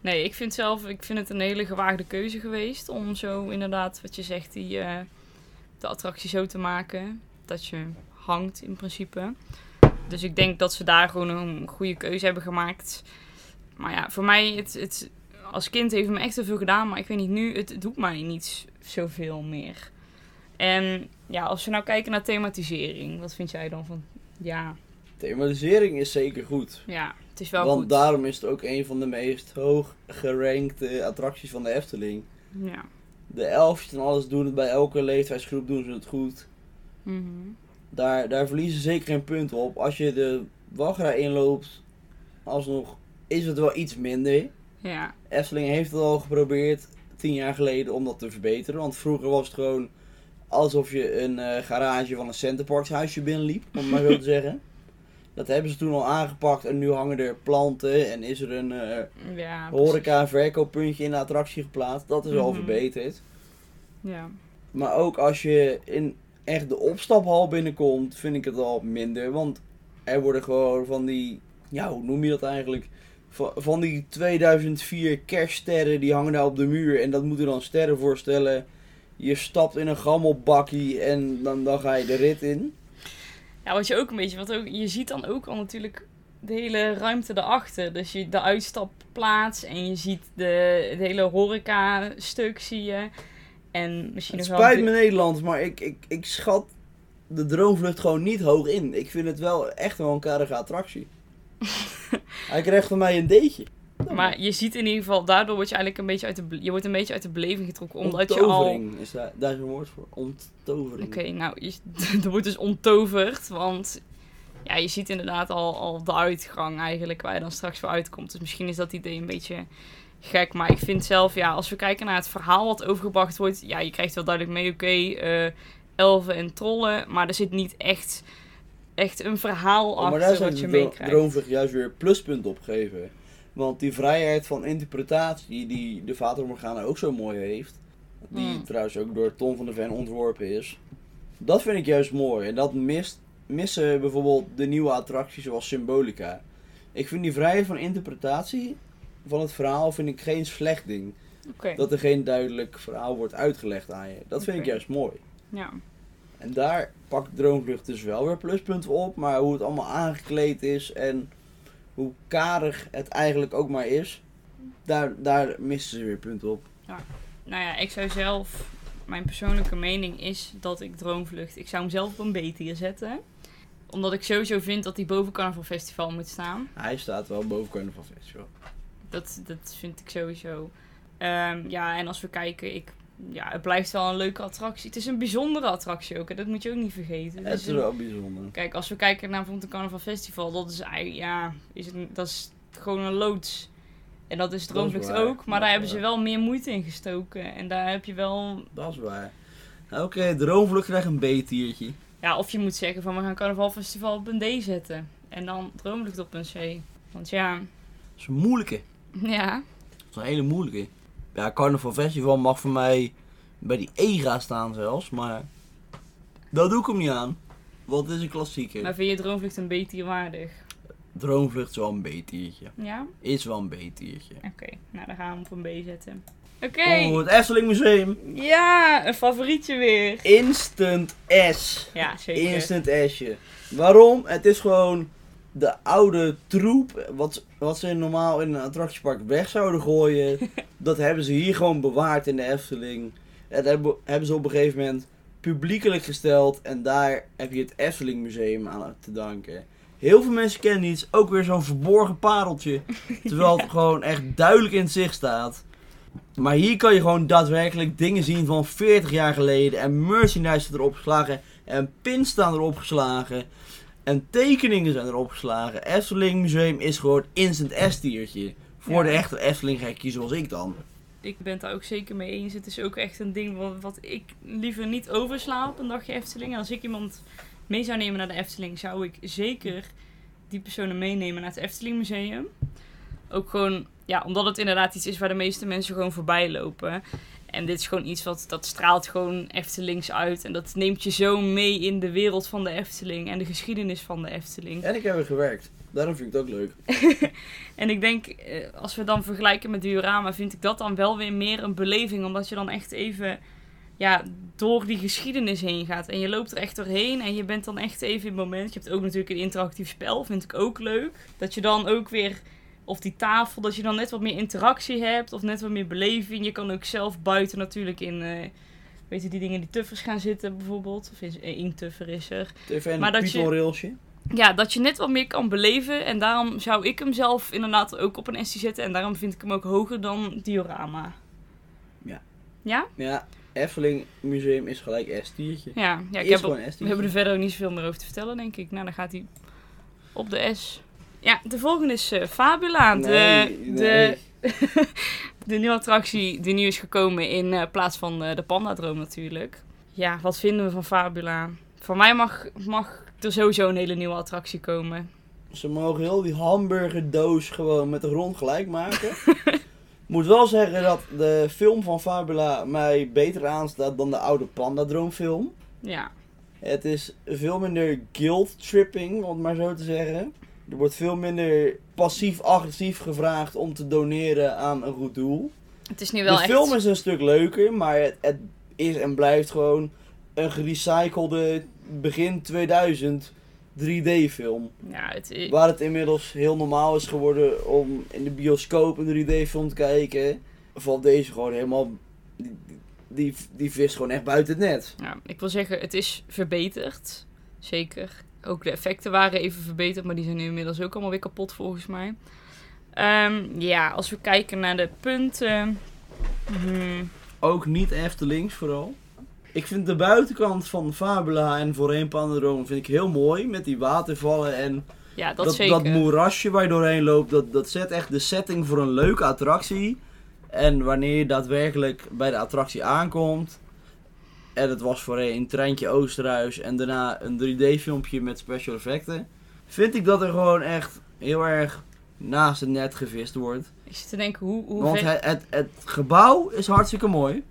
Nee, ik vind zelf, ik vind het een hele gewaagde keuze geweest om zo inderdaad, wat je zegt, die, eh, de attractie zo te maken. Dat je hangt in principe. Dus ik denk dat ze daar gewoon een goede keuze hebben gemaakt. Maar ja, voor mij, het, het, als kind heeft het me echt zoveel gedaan. Maar ik weet niet, nu, het, het doet mij niet zoveel meer. En ja, als we nou kijken naar thematisering, wat vind jij dan van, ja, Thematisering is zeker goed. ja, het is wel Want goed. daarom is het ook een van de meest hoog gerankte attracties van de Efteling. Ja. De elfjes en alles doen het bij elke leeftijdsgroep doen ze het goed. Mhm. Daar, daar verliezen ze zeker geen punt op. Als je de wachtrij inloopt, alsnog is het wel iets minder. Ja. Efteling heeft het al geprobeerd tien jaar geleden om dat te verbeteren. Want vroeger was het gewoon alsof je een eh, garage van een Centerparks huisje binnenliep, om het maar zo [laughs] te zeggen. Dat hebben ze toen al aangepakt en nu hangen er planten en is er een eh Ja, precies. horeca verkooppuntje in de attractie geplaatst. Dat is al Mhm. verbeterd. Ja. Maar ook als je in echt de opstaphal binnenkomt, vind ik het al minder. Want er worden gewoon van die, ja hoe noem je dat eigenlijk? Van, van die 2004 kerststerren die hangen daar op de muur. En dat moeten dan sterren voorstellen. Je stapt in een gammelbakkie en dan, dan ga je de rit in. ja, wat je ook een beetje, wat ook, je ziet dan ook al natuurlijk de hele ruimte erachter. Dus je, de uitstapplaats en je ziet de, het hele horeca stuk zie je. En misschien Het nog spijt me Nederland, maar ik, ik, ik schat de droomvlucht gewoon niet hoog in. Ik vind het wel echt wel een karige attractie. [laughs] Hij krijgt van mij een D'tje. Maar je ziet in ieder geval, daardoor word je eigenlijk een beetje uit de, je wordt een beetje uit de beleving getrokken. Omdat je al... Onttovering is daar, daar is een woord voor. Onttovering. Oké, nou, je, [laughs] er wordt dus onttoverd, want ja, je ziet inderdaad al, al de uitgang eigenlijk waar je dan straks voor uitkomt. Dus misschien is dat idee een beetje gek, maar ik vind zelf, ja, als we kijken naar het verhaal wat overgebracht wordt, ja, je krijgt wel duidelijk mee, oké, eh, elfen en trollen, maar er zit niet echt, echt een verhaal Oh, maar daar achter wat je meekrijgt. droomvlucht juist weer pluspunt op geven. Want die vrijheid van interpretatie die de Vater Morgana ook zo mooi heeft. Die Hmm. trouwens ook door Tom van der Ven ontworpen is. Dat vind ik juist mooi. En dat mist, missen bijvoorbeeld de nieuwe attracties zoals Symbolica. Ik vind die vrijheid van interpretatie van het verhaal vind ik geen slecht ding. Dat er geen duidelijk verhaal wordt uitgelegd aan je. Dat vind ik juist mooi. ja. En daar pakt Droomvlucht dus wel weer pluspunten op. Maar hoe het allemaal aangekleed is en hoe karig het eigenlijk ook maar is, daar, daar missen ze weer punten op. Nou ja, ik zou zelf, mijn persoonlijke mening is dat ik Droomvlucht, ik zou hem zelf op een B-tier zetten. Omdat ik sowieso vind dat hij boven Carnival Festival moet staan. Hij staat wel boven Carnival Festival. Dat, dat vind ik sowieso. Ehm, ja, en als we kijken, ik, ja, het blijft wel een leuke attractie. Het is een bijzondere attractie ook, dat moet je ook niet vergeten. Het is een- wel bijzonder. Kijk, als we kijken naar bijvoorbeeld een Carnival Festival, dat is eigenlijk, ja, is het, dat is gewoon een loods. En dat is Droomvlucht ook, maar daar hebben ze wel meer moeite in gestoken. En daar heb je wel Dat is waar. Nou, Oké, Droomvlucht krijgt een B-tiertje. Ja, of je moet zeggen van we gaan Carnaval Festival op een D zetten. En dan Droomlucht op een C. Want ja, Dat is een moeilijke. ja. Dat is een hele moeilijke. Ja, Carnival Festival mag voor mij bij die E gaan staan zelfs, maar dat doe ik hem niet aan. Want het is een klassieker. Maar vind je Droomvlucht een B-tier waardig? Droomvlucht is wel een B-tiertje. Ja? Is wel een B-tiertje. Oké, nou dan gaan we hem op een B zetten. Oké. Oh, het Efteling Museum. Ja, een favorietje weer. Instant S. Ja, zeker. Instant S'je. Waarom? Het is gewoon de oude troep. Wat, wat ze normaal in een attractiepark weg zouden gooien. [laughs] dat hebben ze hier gewoon bewaard in de Efteling. En dat hebben, hebben ze op een gegeven moment publiekelijk gesteld. En daar heb je het Efteling Museum aan te danken. Heel veel mensen kennen iets. Ook weer zo'n verborgen pareltje. [laughs] Terwijl het gewoon echt duidelijk in het zicht staat. Maar hier kan je gewoon daadwerkelijk dingen zien van 40 jaar geleden. En merchandise erop geslagen. En pins staan erop geslagen. En tekeningen zijn erop geslagen. Efteling Museum is gewoon instant S-tiertje. Voor Ja. de echte Efteling gekkie zoals ik dan. Ik ben het daar ook zeker mee eens. Het is ook echt een ding wat, wat ik liever niet oversla op een dagje Efteling. En als ik iemand mee zou nemen naar de Efteling, zou ik zeker die personen meenemen naar het Efteling Museum. Ook gewoon, ja, omdat het inderdaad iets is waar de meeste mensen gewoon voorbij lopen. En dit is gewoon iets wat, dat straalt gewoon Eftelings uit. En dat neemt je zo mee in de wereld van de Efteling en de geschiedenis van de Efteling. En ik heb er gewerkt. Daarom vind ik het ook leuk. [laughs] En ik denk, eh, als we dan vergelijken met diorama, vind ik dat dan wel weer meer een beleving. Omdat je dan echt even ja, door die geschiedenis heen gaat. En je loopt er echt doorheen en je bent dan echt even in het moment. Je hebt ook natuurlijk een interactief spel, vind ik ook leuk. Dat je dan ook weer, of die tafel, dat je dan net wat meer interactie hebt. Of net wat meer beleving. Je kan ook zelf buiten natuurlijk in, eh, weet je, die dingen die tuffers gaan zitten bijvoorbeeld. Of is, eh, één tuffer is er. Maar dat je- Python railsje. Ja, dat je net wat meer kan beleven. En daarom zou ik hem zelf inderdaad ook op een Estie zetten. En daarom vind ik hem ook hoger dan Diorama. Ja. Ja? Ja, Efteling Museum is gelijk S-tiertje. Ja, ja ik heb we hebben er verder ook niet zoveel meer over te vertellen, denk ik. Nou, dan gaat hij op de S. Ja, de volgende is eh, Fabula. De, Nee, de, nee. [laughs] de nieuwe attractie die nu is gekomen in eh, plaats van eh, de Pandadroom natuurlijk. Ja, wat vinden we van Fabula? Voor mij mag, mag er sowieso een hele nieuwe attractie komen. Ze mogen heel die hamburgerdoos gewoon met de grond gelijk maken. [laughs] Moet wel zeggen dat de film van Fabula mij beter aanstaat dan de oude Panda film. Ja, Het is veel minder guilt tripping, om het maar zo te zeggen. Er wordt veel minder passief-agressief gevraagd om te doneren aan een goed doel. het is nu wel de echt... film is een stuk leuker, maar het, het is en blijft gewoon een gerecyclede begin 2000 3D film. Ja, het is... Waar het inmiddels heel normaal is geworden om in de bioscoop een 3D-film te kijken, valt deze gewoon helemaal. Die, die, die vist gewoon echt buiten het net. Ja, ik wil zeggen, het is verbeterd. Zeker. Ook de effecten waren even verbeterd, maar die zijn nu inmiddels ook allemaal weer kapot volgens mij. Ehm, ja, als we kijken naar de punten. hmm, Ook niet Eftelings vooral. Ik vind de buitenkant van Fabula en voorheen Pandadroom vind ik heel mooi. Met die watervallen en ja, dat, dat, zeker. dat moerasje waar je doorheen loopt. Dat, dat zet echt de setting voor een leuke attractie. En wanneer je daadwerkelijk bij de attractie aankomt. En het was voorheen een treintje Oosterhuis en daarna een 3D filmpje met special effecten. Vind ik dat er gewoon echt heel erg naast het net gevist wordt. Ik zit te denken, hoe, hoe Want het, het, het gebouw is hartstikke mooi.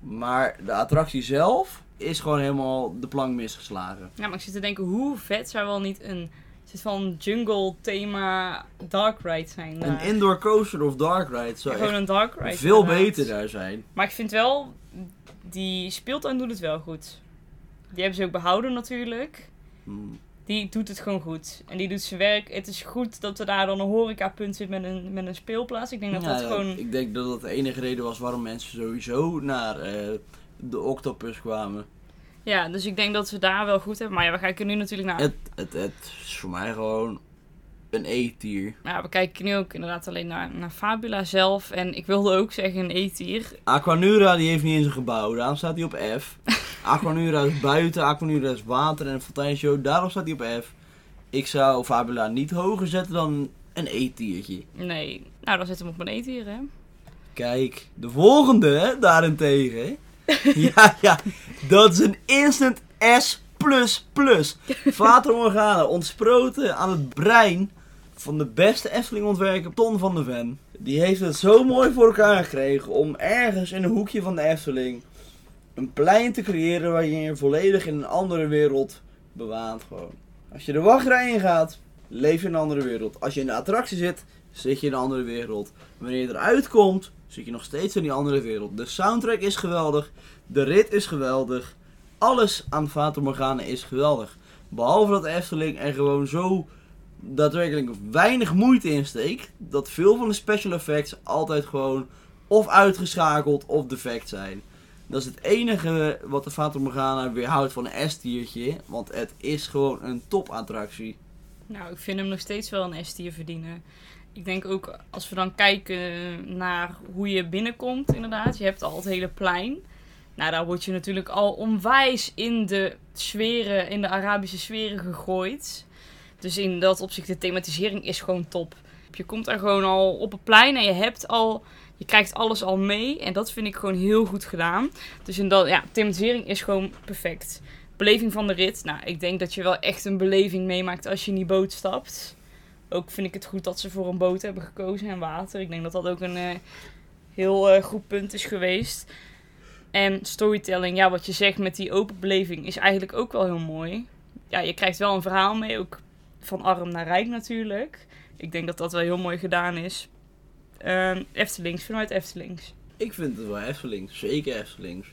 Maar de attractie zelf is gewoon helemaal de plank misgeslagen. Ja, maar ik zit te denken, hoe vet zou wel niet een soort van jungle thema dark ride zijn. Een daar? indoor coaster of dark ride zou Ja, gewoon een dark ride. veel inderdaad. beter daar zijn. Maar ik vind wel, die speeltuin doet het wel goed. Die hebben ze ook behouden natuurlijk. Hmm. Die doet het gewoon goed. En die doet zijn werk. Het is goed dat er daar dan een horecapunt zit met een, met een speelplaats. Ik denk dat Ja, dat gewoon... Ik denk dat dat de enige reden was waarom mensen sowieso naar eh, de Octopus kwamen. Ja, dus ik denk dat ze daar wel goed hebben. Maar ja, we kijken nu natuurlijk naar... Het, het, het is voor mij gewoon een E-tier. Ja, we kijken nu ook inderdaad alleen naar, naar Fabula zelf. En ik wilde ook zeggen een E-tier. Aquanura die heeft niet eens een gebouw, daarom staat hij op F. [laughs] Aquanura is buiten, Aquanura is water en een fonteinshow, daarom staat hij op F. Ik zou Fabula niet hoger zetten dan een E-tiertje. Nee, nou dan zit hem op een E-tier, hè. Kijk, de volgende hè, daarentegen. [laughs] ja, ja, dat is een instant S++. Fata Morgana, ontsproten aan het brein van de beste Efteling-ontwerper Ton van de Ven. Die heeft het zo mooi voor elkaar gekregen om ergens in een hoekje van de Efteling een plein te creëren waar je je volledig in een andere wereld bewaant gewoon. Als je de wachtrij in gaat, leef je in een andere wereld. Als je in de attractie zit, zit je in een andere wereld. Wanneer je eruit komt, zit je nog steeds in die andere wereld. De soundtrack is geweldig, de rit is geweldig, alles aan Fata Morgana is geweldig. Behalve dat Efteling er gewoon zo daadwerkelijk weinig moeite in steekt, dat veel van de special effects altijd gewoon of uitgeschakeld of defect zijn. Dat is het enige wat de Fata Morgana weerhoudt van een S-tiertje, want het is gewoon een topattractie. Nou, ik vind hem nog steeds wel een S-tier verdienen. Ik denk ook als we dan kijken naar hoe je binnenkomt, inderdaad. Je hebt al het hele plein. Nou, daar word je natuurlijk al onwijs in de sferen, in de Arabische sferen gegooid. Dus in dat opzicht, de thematisering is gewoon top. Je komt er gewoon al op het plein en je hebt al, je krijgt alles al mee. En dat vind ik gewoon heel goed gedaan. Dus in dat, ja, thematisering is gewoon perfect. Beleving van de rit. Nou, ik denk dat je wel echt een beleving meemaakt als je in die boot stapt. Ook vind ik het goed dat ze voor een boot hebben gekozen en water. Ik denk dat dat ook een eh, heel eh, goed punt is geweest. En storytelling, ja, wat je zegt met die open beleving is eigenlijk ook wel heel mooi. Ja, je krijgt wel een verhaal mee, ook van arm naar rijk natuurlijk. Ik denk dat dat wel heel mooi gedaan is. Ehm Eftelings, vanuit Eftelings. Ik vind het wel Eftelings, zeker Eftelings.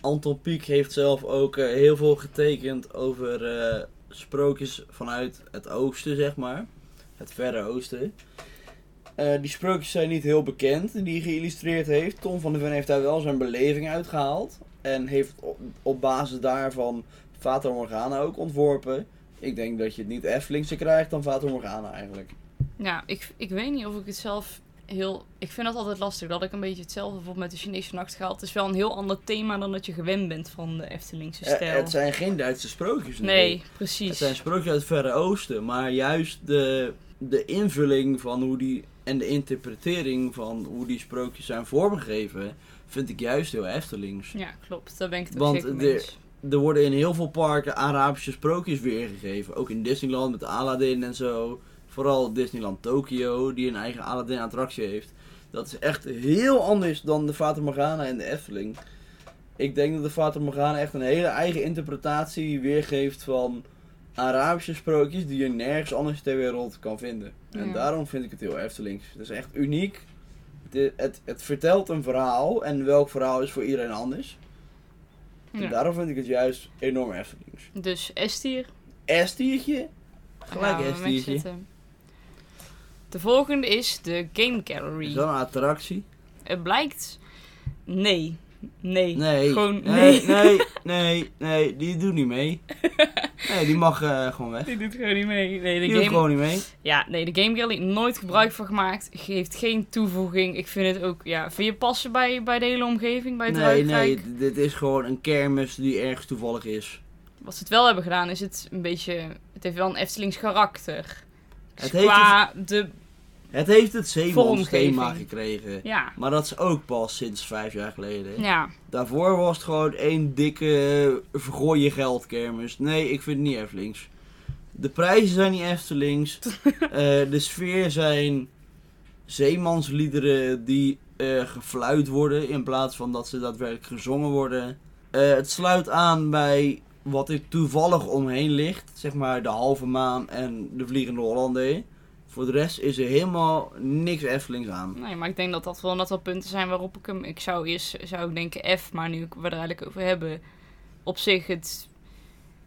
Anton Pieck heeft zelf ook eh, heel veel getekend over sprookjes vanuit het oosten, zeg maar. Het verre oosten. Eh, die sprookjes zijn niet heel bekend die hij geïllustreerd heeft. Tom van der Ven heeft daar wel zijn beleving uitgehaald. En heeft op, op basis daarvan Fata Morgana ook ontworpen. Ik denk dat je het niet Eftelingse krijgt dan Fata Morgana eigenlijk. Ja, ik, ik weet niet of ik het zelf heel... Ik vind dat altijd lastig, dat ik een beetje hetzelfde bijvoorbeeld met de Chinese nachtgaal. Het is wel een heel ander thema dan dat je gewend bent van de Eftelingse Eh, stijl. het zijn geen Duitse sprookjes nee, precies. Het zijn sprookjes uit het Verre Oosten, maar juist de, de invulling van hoe die en de interpretering van hoe die sprookjes zijn vormgegeven, vind ik juist heel Eftelings. Ja, klopt. Daar ben ik het ook Want eens. Er worden in heel veel parken Arabische sprookjes weergegeven. Ook in Disneyland met Aladdin en zo. Vooral Disneyland Tokyo, die een eigen Aladdin attractie heeft. Dat is echt heel anders dan de Fata Morgana en de Efteling. Ik denk dat de Fata Morgana echt een hele eigen interpretatie weergeeft van Arabische sprookjes die je nergens anders ter wereld kan vinden. En Ja. daarom vind ik het heel Eftelings. Het is echt uniek. Het, het, het vertelt een verhaal en welk verhaal is voor iedereen anders. En Ja. daarom vind ik het juist enorm Eftelings. Dus S-tier. S-tiertje? Gelijk Gaan we mee S-tiertje. zitten. De volgende is de Game Gallery. Is dat een attractie? Het blijkt... Nee. Nee. Nee. Gewoon nee, nee. nee, [laughs] nee, nee, die doet niet mee. [laughs] Nee, die mag eh, gewoon weg. Die doet gewoon niet mee. Nee, de Die doet game... gewoon niet mee. Ja, nee, de Game Gallery nooit gebruik van gemaakt. Geeft geen toevoeging. Ik vind het ook... Ja, vind je passen bij, bij de hele omgeving? Bij het Nee, Ruikrijk? nee, dit is gewoon een kermis die ergens toevallig is. Wat ze het wel hebben gedaan is het een beetje... Het heeft wel een Eftelings karakter. Dus Het heeft qua de... Het heeft het Zeemans thema Vormgeving. gekregen. Ja. Maar dat is ook pas sinds vijf jaar geleden. Ja. Daarvoor was het gewoon één dikke uh, vergooi je geld kermis. Nee, ik vind het niet Eftelings. De prijzen zijn niet Eftelings. [laughs] Eh, de sfeer zijn zeemansliederen die eh, gefluit worden in plaats van dat ze daadwerkelijk gezongen worden. Eh, het sluit aan bij wat er toevallig omheen ligt. Zeg maar de halve maan en de vliegende Hollander. Voor de rest is er helemaal niks Eftelings aan. Nee, maar ik denk dat dat wel net wel punten zijn waarop ik hem... Ik zou eerst zou ik denken F, maar nu we er eigenlijk over hebben... Op zich, het,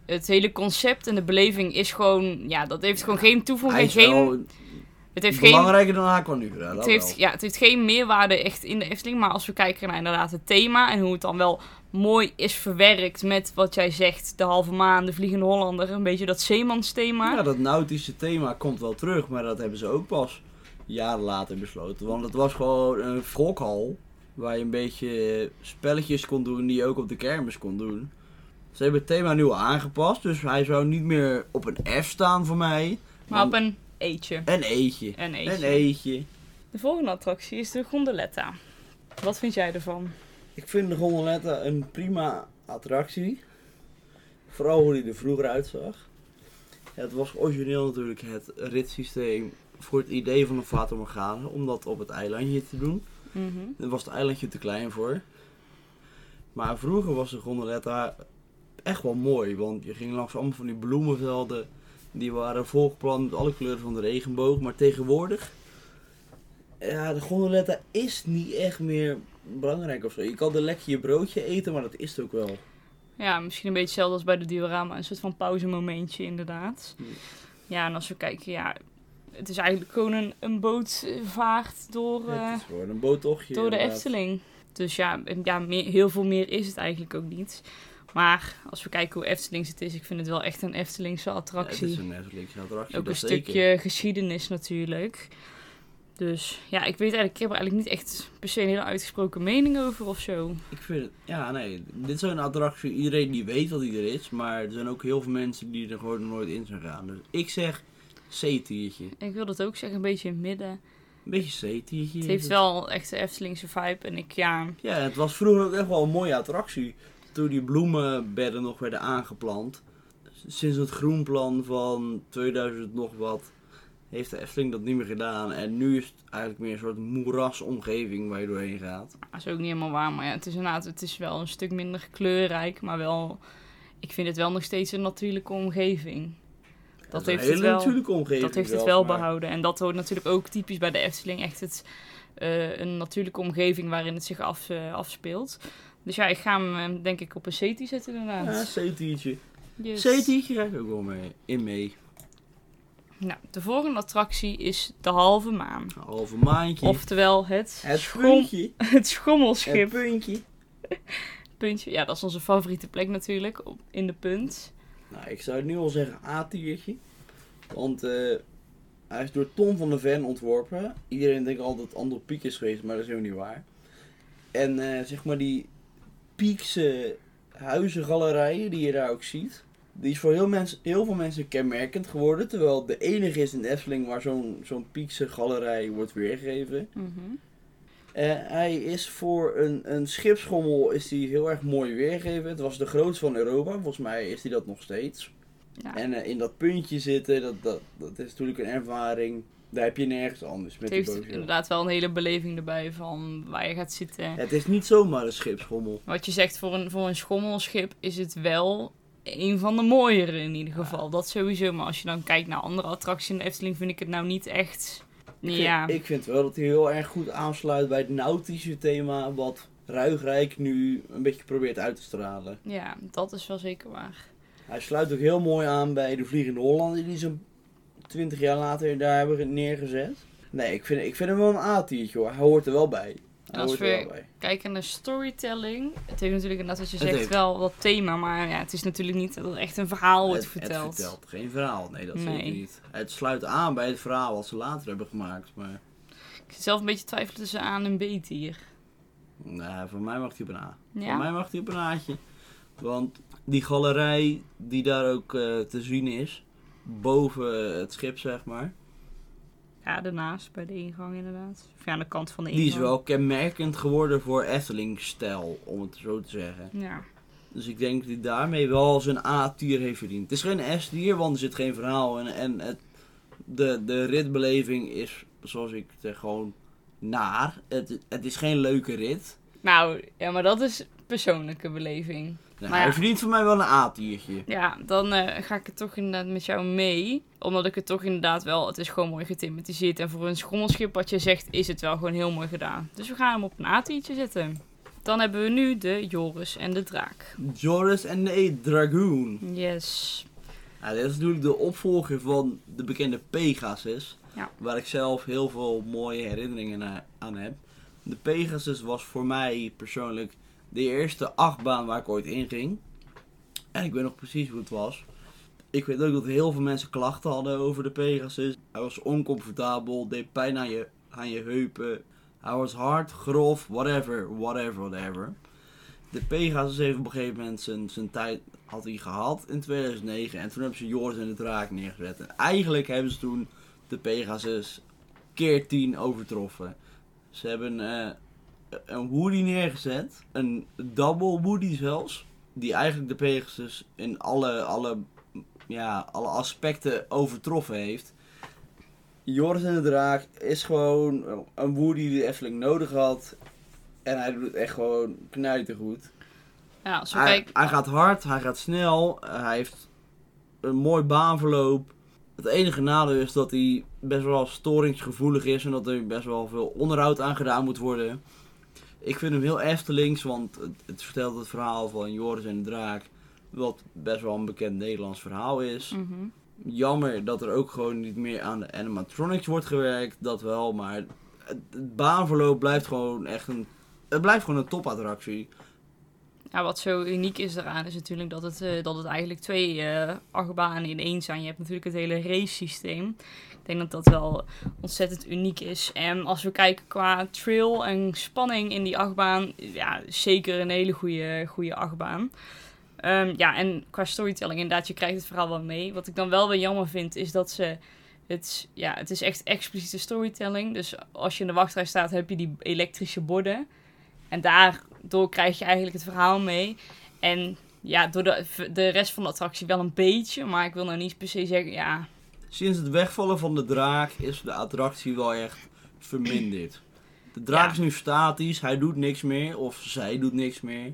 het hele concept en de beleving is gewoon... Ja, dat heeft gewoon geen toevoeging. Geen, het heeft geen belangrijker dan Aquanura. Het dat heeft, wel. ja, het heeft geen meerwaarde echt in de Efteling. Maar als we kijken naar inderdaad het thema en hoe het dan wel mooi is verwerkt met wat jij zegt, de halve maan, de vliegende Hollander, een beetje dat zeemansthema. Ja, dat nautische thema komt wel terug, maar dat hebben ze ook pas jaren later besloten. Want het was gewoon een fokhal waar je een beetje spelletjes kon doen die je ook op de kermis kon doen. Ze hebben het thema nu al aangepast, dus hij zou niet meer op een F staan voor mij. maar op een eetje. Een eetje. Een eetje. Een eetje. De volgende attractie is de gondoletta. Wat vind jij ervan? Ik vind de gondoletta een prima attractie. Vooral hoe die er vroeger uitzag. Het was origineel natuurlijk het ritssysteem voor het idee van een Fata Morgana. Om dat op het eilandje te doen. Daar was het eilandje te klein voor. Maar vroeger was de gondoletta echt wel mooi. Want je ging langs allemaal van die bloemenvelden. Die waren volgeplant met alle kleuren van de regenboog. Maar tegenwoordig ja, de gondoletta is niet echt meer belangrijk of zo. Je kan er lekker je broodje eten, maar dat is het ook wel. Ja, misschien een beetje hetzelfde als bij de diorama. Een soort van pauzemomentje inderdaad. Hmm. Ja, en als we kijken, ja... Het is eigenlijk gewoon een, een bootvaart door, eh, het is gewoon een boottochtje. door de. Efteling. Dus ja, ja meer, heel veel meer is het eigenlijk ook niet. Maar als we kijken hoe Eftelings het is, ik vind het wel echt een Eftelingse Ja, attractie. het is een Eftelingse attractie. ook een zeker. stukje geschiedenis natuurlijk. Dus ja, ik weet eigenlijk, ik heb er eigenlijk niet echt per se een hele uitgesproken mening over of zo. Ik vind het, ja, nee, dit is een attractie. Iedereen die weet dat hij er is, maar er zijn ook heel veel mensen die er gewoon nooit in zijn gaan. Dus ik zeg C-tiertje. Ik wil dat ook zeggen, een beetje in het midden. Een beetje C-tiertje. Het heeft wel echt de Eftelingse vibe. En ik, ja, Ja, het was vroeger ook echt wel een mooie attractie. Toen die bloemenbedden nog werden aangeplant. Sinds het groenplan van 2000 nog wat, heeft de Efteling dat niet meer gedaan. En nu is het eigenlijk meer een soort moerasomgeving waar je doorheen gaat. dat is ook niet helemaal waar. Maar ja, het is inderdaad, het is wel een stuk minder kleurrijk. Maar wel, ik vind het wel nog steeds een natuurlijke omgeving. Dat heeft het wel- omgeving. Dat heeft het wel maar- behouden. En dat hoort natuurlijk ook typisch bij de Efteling. Echt het, eh, een natuurlijke omgeving waarin het zich af, eh, afspeelt. Dus ja, ik ga hem eh, denk ik op een CT zetten Ja, inderdaad. C-tiertje. Yes. C-tiertje ga ik ook wel mee, in mee. Nou, de volgende attractie is de halve maan. Halve maandje. Oftewel het, het schom- het [laughs] Het schommelschip. puntje. [laughs] Puntje. Ja, dat is onze favoriete plek natuurlijk. Op, in de punt. Nou, ik zou nu al zeggen A-tiertje. Want eh, hij is door Tom van der Ven ontworpen. Iedereen denkt altijd dat het Andel Piek is geweest, maar dat is helemaal niet waar. En eh, zeg maar die Piekse huizengalerijen die je daar ook ziet. Die is voor heel, mens, heel veel mensen kenmerkend geworden. Terwijl het de enige is in Efteling waar zo'n zo'n Piekse galerij wordt weergegeven. Mhm. Eh, hij is voor een, een schipschommel is hij heel erg mooi weergegeven. Het was de grootste van Europa. Volgens mij is hij dat nog steeds. Ja. En eh, in dat puntje zitten, dat, dat, dat is natuurlijk een ervaring. Daar heb je nergens anders met Het die heeft inderdaad wel een hele beleving erbij van waar je gaat zitten. Het is niet zomaar een schipschommel. Wat je zegt, voor een, voor een schommelschip is het wel een van de mooiere in ieder geval. Dat sowieso. Maar als je dan kijkt naar andere attracties in de Efteling, vind ik het nou niet echt... Ik vind- Ja, Ik vind wel dat hij heel erg goed aansluit bij het nautische thema. Wat Ruigrijk nu een beetje probeert uit te stralen. ja, dat is wel zeker waar. Hij sluit ook heel mooi aan bij de Vliegende Hollander die zo'n 20 jaar later daar hebben neergezet. Nee, ik vind, ik vind hem wel een A-tiertje hoor. Hij hoort er wel bij. Als we-. Kijken naar storytelling. Het heeft natuurlijk inderdaad, wat je zegt, heeft- wel wat thema. Maar ja, het is natuurlijk niet dat er echt een verhaal wordt Het- verteld. Het vertelt geen verhaal, nee dat Nee. zeker niet. Het sluit aan bij het verhaal wat ze later hebben gemaakt. Maar Ik zit zelf een beetje twijfelen tussen A en B hier. nou, voor mij mag hij op een A. Voor mij mag hij op een A'tje. Want die galerij die daar ook eh, te zien is, boven het schip zeg maar, Ja, daarnaast, bij de ingang inderdaad. Of ja, aan de kant van de ingang. die is wel kenmerkend geworden voor Efteling-stijl, om het zo te zeggen. Ja, Dus ik denk dat hij daarmee wel zijn A-tier heeft verdiend. Het is geen S-tier, want er zit geen verhaal in. En het, de, de ritbeleving is, zoals ik zeg, gewoon naar. Het, het is geen leuke rit. nou, ja, maar dat is persoonlijke beleving. Nou, Maar. Hij verdient voor mij wel een A-tiertje. Ja, dan eh, ga ik het toch inderdaad met jou mee. Omdat ik het toch inderdaad wel... Het is gewoon mooi gethematiseerd. En voor een schommelschip, wat je zegt, is het wel gewoon heel mooi gedaan. Dus we gaan hem op een A-tiertje zetten. Dan hebben we nu de Joris en de Draak. Joris en de Dragoon. Yes. Ja, dit is natuurlijk de opvolger van de bekende Pegasus. Ja. Waar ik zelf heel veel mooie herinneringen na- aan heb. De Pegasus was voor mij persoonlijk de eerste achtbaan waar ik ooit in ging. En ik weet nog precies hoe het was. Ik weet ook dat heel veel mensen klachten hadden over de Pegasus. Hij was oncomfortabel, deed pijn aan je, aan je heupen. Hij was hard, grof, whatever, whatever, whatever. De Pegasus heeft op een gegeven moment zijn, zijn tijd had hij gehad in 2009. En toen hebben ze Joris en de Draak neergezet. En eigenlijk hebben ze toen de Pegasus keer 10 overtroffen. Ze hebben eh, een Woody neergezet. Een double Woody zelfs. Die eigenlijk de Pegasus in alle, alle, ja, alle aspecten overtroffen heeft. Joris en de Draak is gewoon een Woody die de Efteling nodig had. En hij doet het echt gewoon knijtergoed. Ja, als we Hij, kijken... hij gaat hard, hij gaat snel, hij heeft een mooi baanverloop. Het enige nadeel is dat hij best wel storingsgevoelig is en dat er best wel veel onderhoud aan gedaan moet worden. Ik vind hem heel Eftelings, want het, het vertelt het verhaal van Joris en de Draak, wat best wel een bekend Nederlands verhaal is. Mhm. Jammer dat er ook gewoon niet meer aan de animatronics wordt gewerkt, dat wel, maar het, het baanverloop blijft gewoon echt een, het blijft gewoon een topattractie. Ja, wat zo uniek is eraan is natuurlijk dat het, eh, dat het eigenlijk twee eh achtbanen in één zijn. Je hebt natuurlijk het hele race systeem. Ik denk dat dat wel ontzettend uniek is. En als we kijken qua trail en spanning in die achtbaan, ja, zeker een hele goede, goede achtbaan. Ehm, ja, en qua storytelling inderdaad, je krijgt het verhaal wel mee. Wat ik dan wel weer jammer vind, is dat ze... Het, ja, het is echt expliciete storytelling. Dus als je in de wachtrij staat, heb je die elektrische borden. En daardoor krijg je eigenlijk het verhaal mee. En ja, door de, de rest van de attractie wel een beetje. Maar ik wil nou niet per se zeggen, ja... Sinds het wegvallen van de draak is de attractie wel echt verminderd. De draak Ja. is nu statisch, hij doet niks meer, of zij doet niks meer.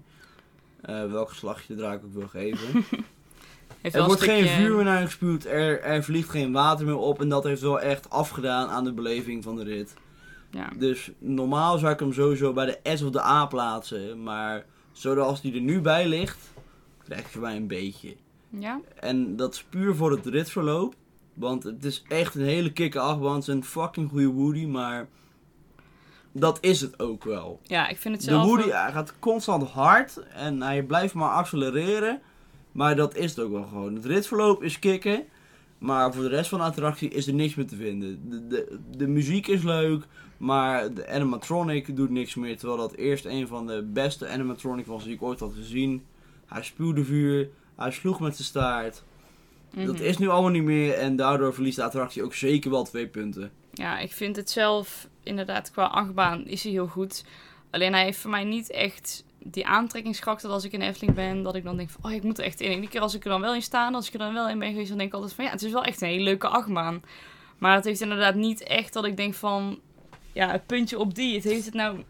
Eh welk geslacht je de draak ook wil geven. [laughs] Heeft er wordt een geen vuur meer naar gespuwd, er, er vliegt geen water meer op en dat heeft wel echt afgedaan aan de beleving van de rit. Ja. Dus normaal zou ik hem sowieso bij de S of de A plaatsen, maar zoals die er nu bij ligt, krijg je mij een beetje. ja? En dat is puur voor het ritverloop. Want het is echt een hele kikke achtbaan. Het is een fucking goede Woody, maar dat is het ook wel. Ja, ik vind het De zelf... Woody ook- hij gaat constant hard en hij blijft maar accelereren. Maar dat is het ook wel gewoon. Het ritverloop is kicken. Maar voor de rest van de attractie is er niks meer te vinden. De, de, de muziek is leuk, maar de animatronic doet niks meer. Terwijl dat eerst een van de beste animatronic was die ik ooit had gezien. Hij spuwde vuur, hij sloeg met zijn staart. Dat Mhm. is nu allemaal niet meer en daardoor verliest de attractie ook zeker wel twee punten. Ja, ik vind het zelf inderdaad qua achtbaan is hij heel goed. Alleen hij heeft voor mij niet echt die aantrekkingskracht dat als ik in Efteling ben, dat ik dan denk van, oh, ik moet er echt in. En die keer als ik er dan wel in sta, als ik er dan wel in ben geweest, dan denk ik altijd van, ja, het is wel echt een hele leuke achtbaan. Maar het heeft inderdaad niet echt dat ik denk van, ja, het puntje op die, het heeft het nou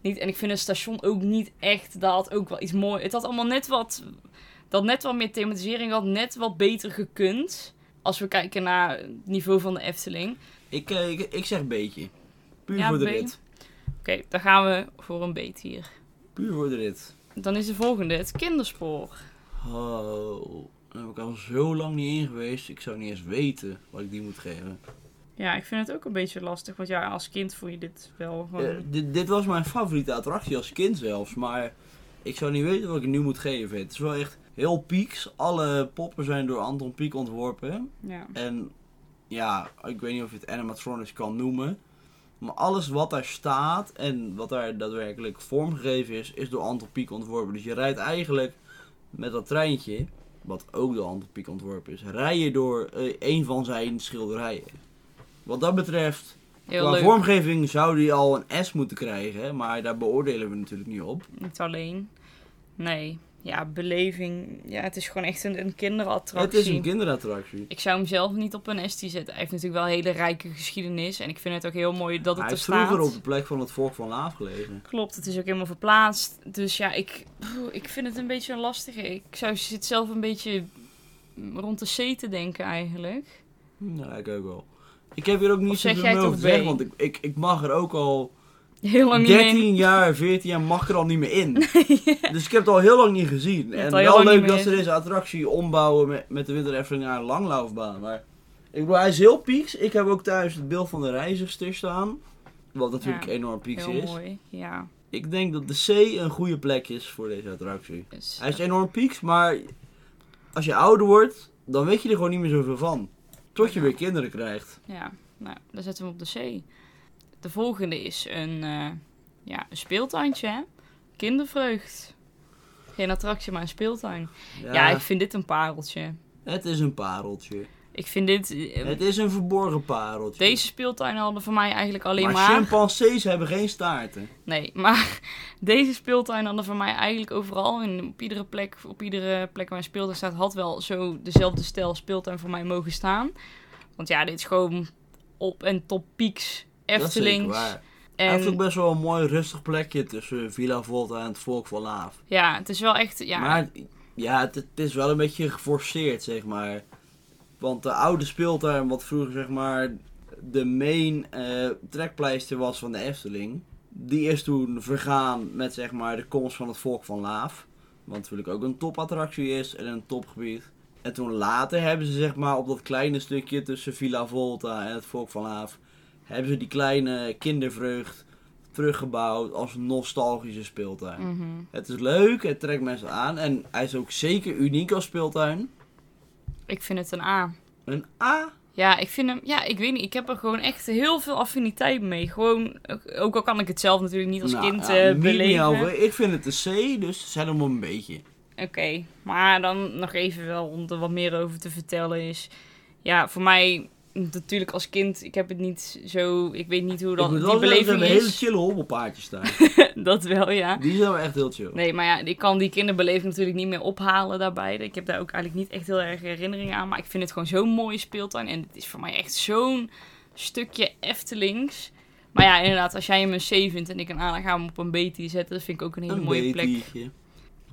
niet. En ik vind het station ook niet echt, dat had ook wel iets mooi. Het had allemaal net wat, dat net wat meer thematisering had, net wat beter gekund. Als we kijken naar het niveau van de Efteling. Ik, eh, ik, ik zeg beetje. Puur Ja, voor de rit. Oké, dan gaan we voor een beet hier. Puur voor de rit. Dan is de volgende, het kinderspoor. Oh, daar heb ik al zo lang niet in geweest. Ik zou niet eens weten wat ik die moet geven. Ja, ik vind het ook een beetje lastig. Want ja, als kind voel je dit wel gewoon... Eh, dit, dit was mijn favoriete attractie als kind zelfs. Maar ik zou niet weten wat ik nu moet geven. Het is wel echt heel pieks. Alle poppen zijn door Anton Pieck ontworpen. ja. En ja, ik weet niet of je het animatronics kan noemen. Maar alles wat daar staat en wat daar daadwerkelijk vormgegeven is, is door Anton Pieck ontworpen. Dus je rijdt eigenlijk met dat treintje, wat ook door Anton Pieck ontworpen is, rij je door eh, een van zijn schilderijen. Wat dat betreft, Heel qua leuk. vormgeving zou die al een S moeten krijgen, maar daar beoordelen we natuurlijk niet op. Niet alleen. Nee. Ja, beleving. Ja, het is gewoon echt een, een kinderattractie. Het is een kinderattractie. Ik zou hem zelf niet op een ST zetten. Hij heeft natuurlijk wel een hele rijke geschiedenis. En ik vind het ook heel mooi dat het Hij er heeft vroeger staat. op de plek van het volk van Laaf gelegen. Klopt, het is ook helemaal verplaatst. Dus ja, ik, ik vind het een beetje een lastige. Ik zou zit zelf een beetje rond de C te denken eigenlijk. Ja, ik ook wel. Ik heb hier ook niet zoveel over te zeggen, want ik, ik, ik mag er ook al Heel lang niet 13 meer. jaar, 14 jaar mag ik er al niet meer in. [laughs] Dus ik heb het al heel lang niet gezien. En wel leuk dat ze deze attractie ombouwen met, met de Winter Efteling naar een langlaufbaan. Maar ik bedoel, hij is heel pieks. Ik heb ook thuis het beeld van de reizigster staan. Wat natuurlijk Ja, enorm pieks Heel is. mooi, ja. Ik denk dat de C een goede plek is voor deze attractie. Dus, Hij is enorm pieks, maar als je ouder wordt, dan weet je er gewoon niet meer zoveel van. Tot je weer kinderen krijgt. Ja, nou, dan zetten we hem op de C. De volgende is een, eh, ja, een speeltuintje, hè? Kindervreugd. Geen attractie, maar een speeltuin. Ja, ik vind dit een pareltje. Het is een pareltje. Ik vind dit... eh, Het is een verborgen pareltje. Deze speeltuinen hadden voor mij eigenlijk alleen maar, maar... chimpansees hebben geen staarten. Nee, maar [laughs] deze speeltuin hadden voor mij eigenlijk overal... En op iedere plek, op iedere plek waar een speeltuin staat... had wel zo dezelfde stijl speeltuin voor mij mogen staan. Want ja, dit is gewoon op en top pieks Eftelings. Hij heeft ook En best wel een mooi rustig plekje tussen Villa Volta en het Volk van Laaf. ja, het is wel echt... Ja, Maar ja, het, het is wel een beetje geforceerd, zeg maar. Want de oude speeltuin, wat vroeger zeg maar de main eh, trekpleister was van de Efteling. Die is toen vergaan met zeg maar de komst van het Volk van Laaf. Wat natuurlijk ook een topattractie is en een topgebied. En toen later hebben ze zeg maar op dat kleine stukje tussen Villa Volta en het Volk van Laaf... hebben ze die kleine kindervreugd teruggebouwd als nostalgische speeltuin. Mhm. Het is leuk, het trekt mensen aan en hij is ook zeker uniek als speeltuin. Ik vind het een A. Een A. Ja, ik vind hem, ja, ik weet niet, ik heb er gewoon echt heel veel affiniteit mee. Gewoon, ook- al kan ik het zelf natuurlijk niet als Nou, kind ja, eh, niet beleven. over. Ik vind het een C, dus zet hem een beetje. Oké, maar dan nog even wel om er wat meer over te vertellen is... Ja, voor mij, natuurlijk als kind, ik heb het niet zo... Ik weet niet hoe dan die beleving hebben hele is. chille hobbelpaardjes staan. [laughs] dat wel, ja. Die zijn wel echt heel chill. Nee, maar ja, ik kan die kinderbeleving natuurlijk niet meer ophalen daarbij. Ik heb daar ook eigenlijk niet echt heel erg herinneringen aan. Maar ik vind het gewoon zo'n mooie speeltuin. En het is voor mij echt zo'n stukje Eftelings. Maar ja, inderdaad, als jij hem een C vindt en ik een A, dan gaan we hem op een B zetten. Dat vind ik ook een hele een mooie plek.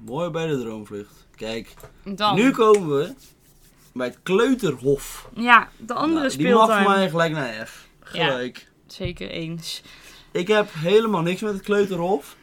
Mooi bij de droomvlucht. Kijk, Dan, nu komen we bij het Kleuterhof. ja, de andere Nou, die mag speeltuin. voor mij gelijk naar F. Gelijk. Zeker eens. Ik heb helemaal niks met het Kleuterhof.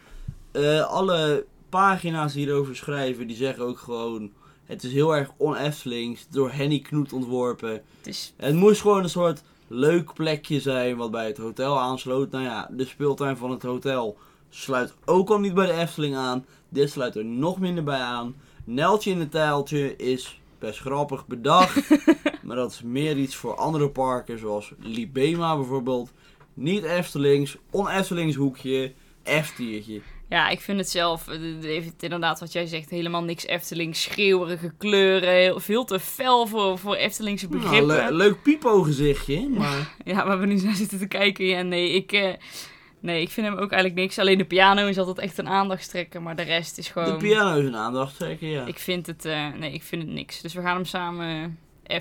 Eh, alle pagina's die hierover schrijven, die zeggen ook gewoon... Het is heel erg on-Eftelings, door Henny Knoet ontworpen. Het is, Het moest gewoon een soort leuk plekje zijn wat bij het hotel aansloot. Nou ja, de speeltuin van het hotel sluit ook al niet bij de Efteling aan. Dit sluit er nog minder bij aan. Neltje in het tijltje is best grappig bedacht. [laughs] maar dat is meer iets voor andere parken, zoals Libema bijvoorbeeld. Niet Eftelings, on-Eftelings hoekje, Eftiertje. ja, ik vind het zelf, eh, heeft inderdaad wat jij zegt, helemaal niks Efteling. Schreeuwerige kleuren, heel, veel te fel voor, voor Eftelingse Nou, begrippen. le- leuk pipo gezichtje, maar [laughs] Ja, waar we nu naar zitten te kijken. Ja, nee, ik, eh, nee, ik vind hem ook eigenlijk niks. Alleen de piano is altijd echt een aandachtstrekker, maar de rest is de gewoon... piano is een aandacht trekken, ja. Ik vind het, eh, nee, ik vind het niks. Dus we gaan hem samen eh.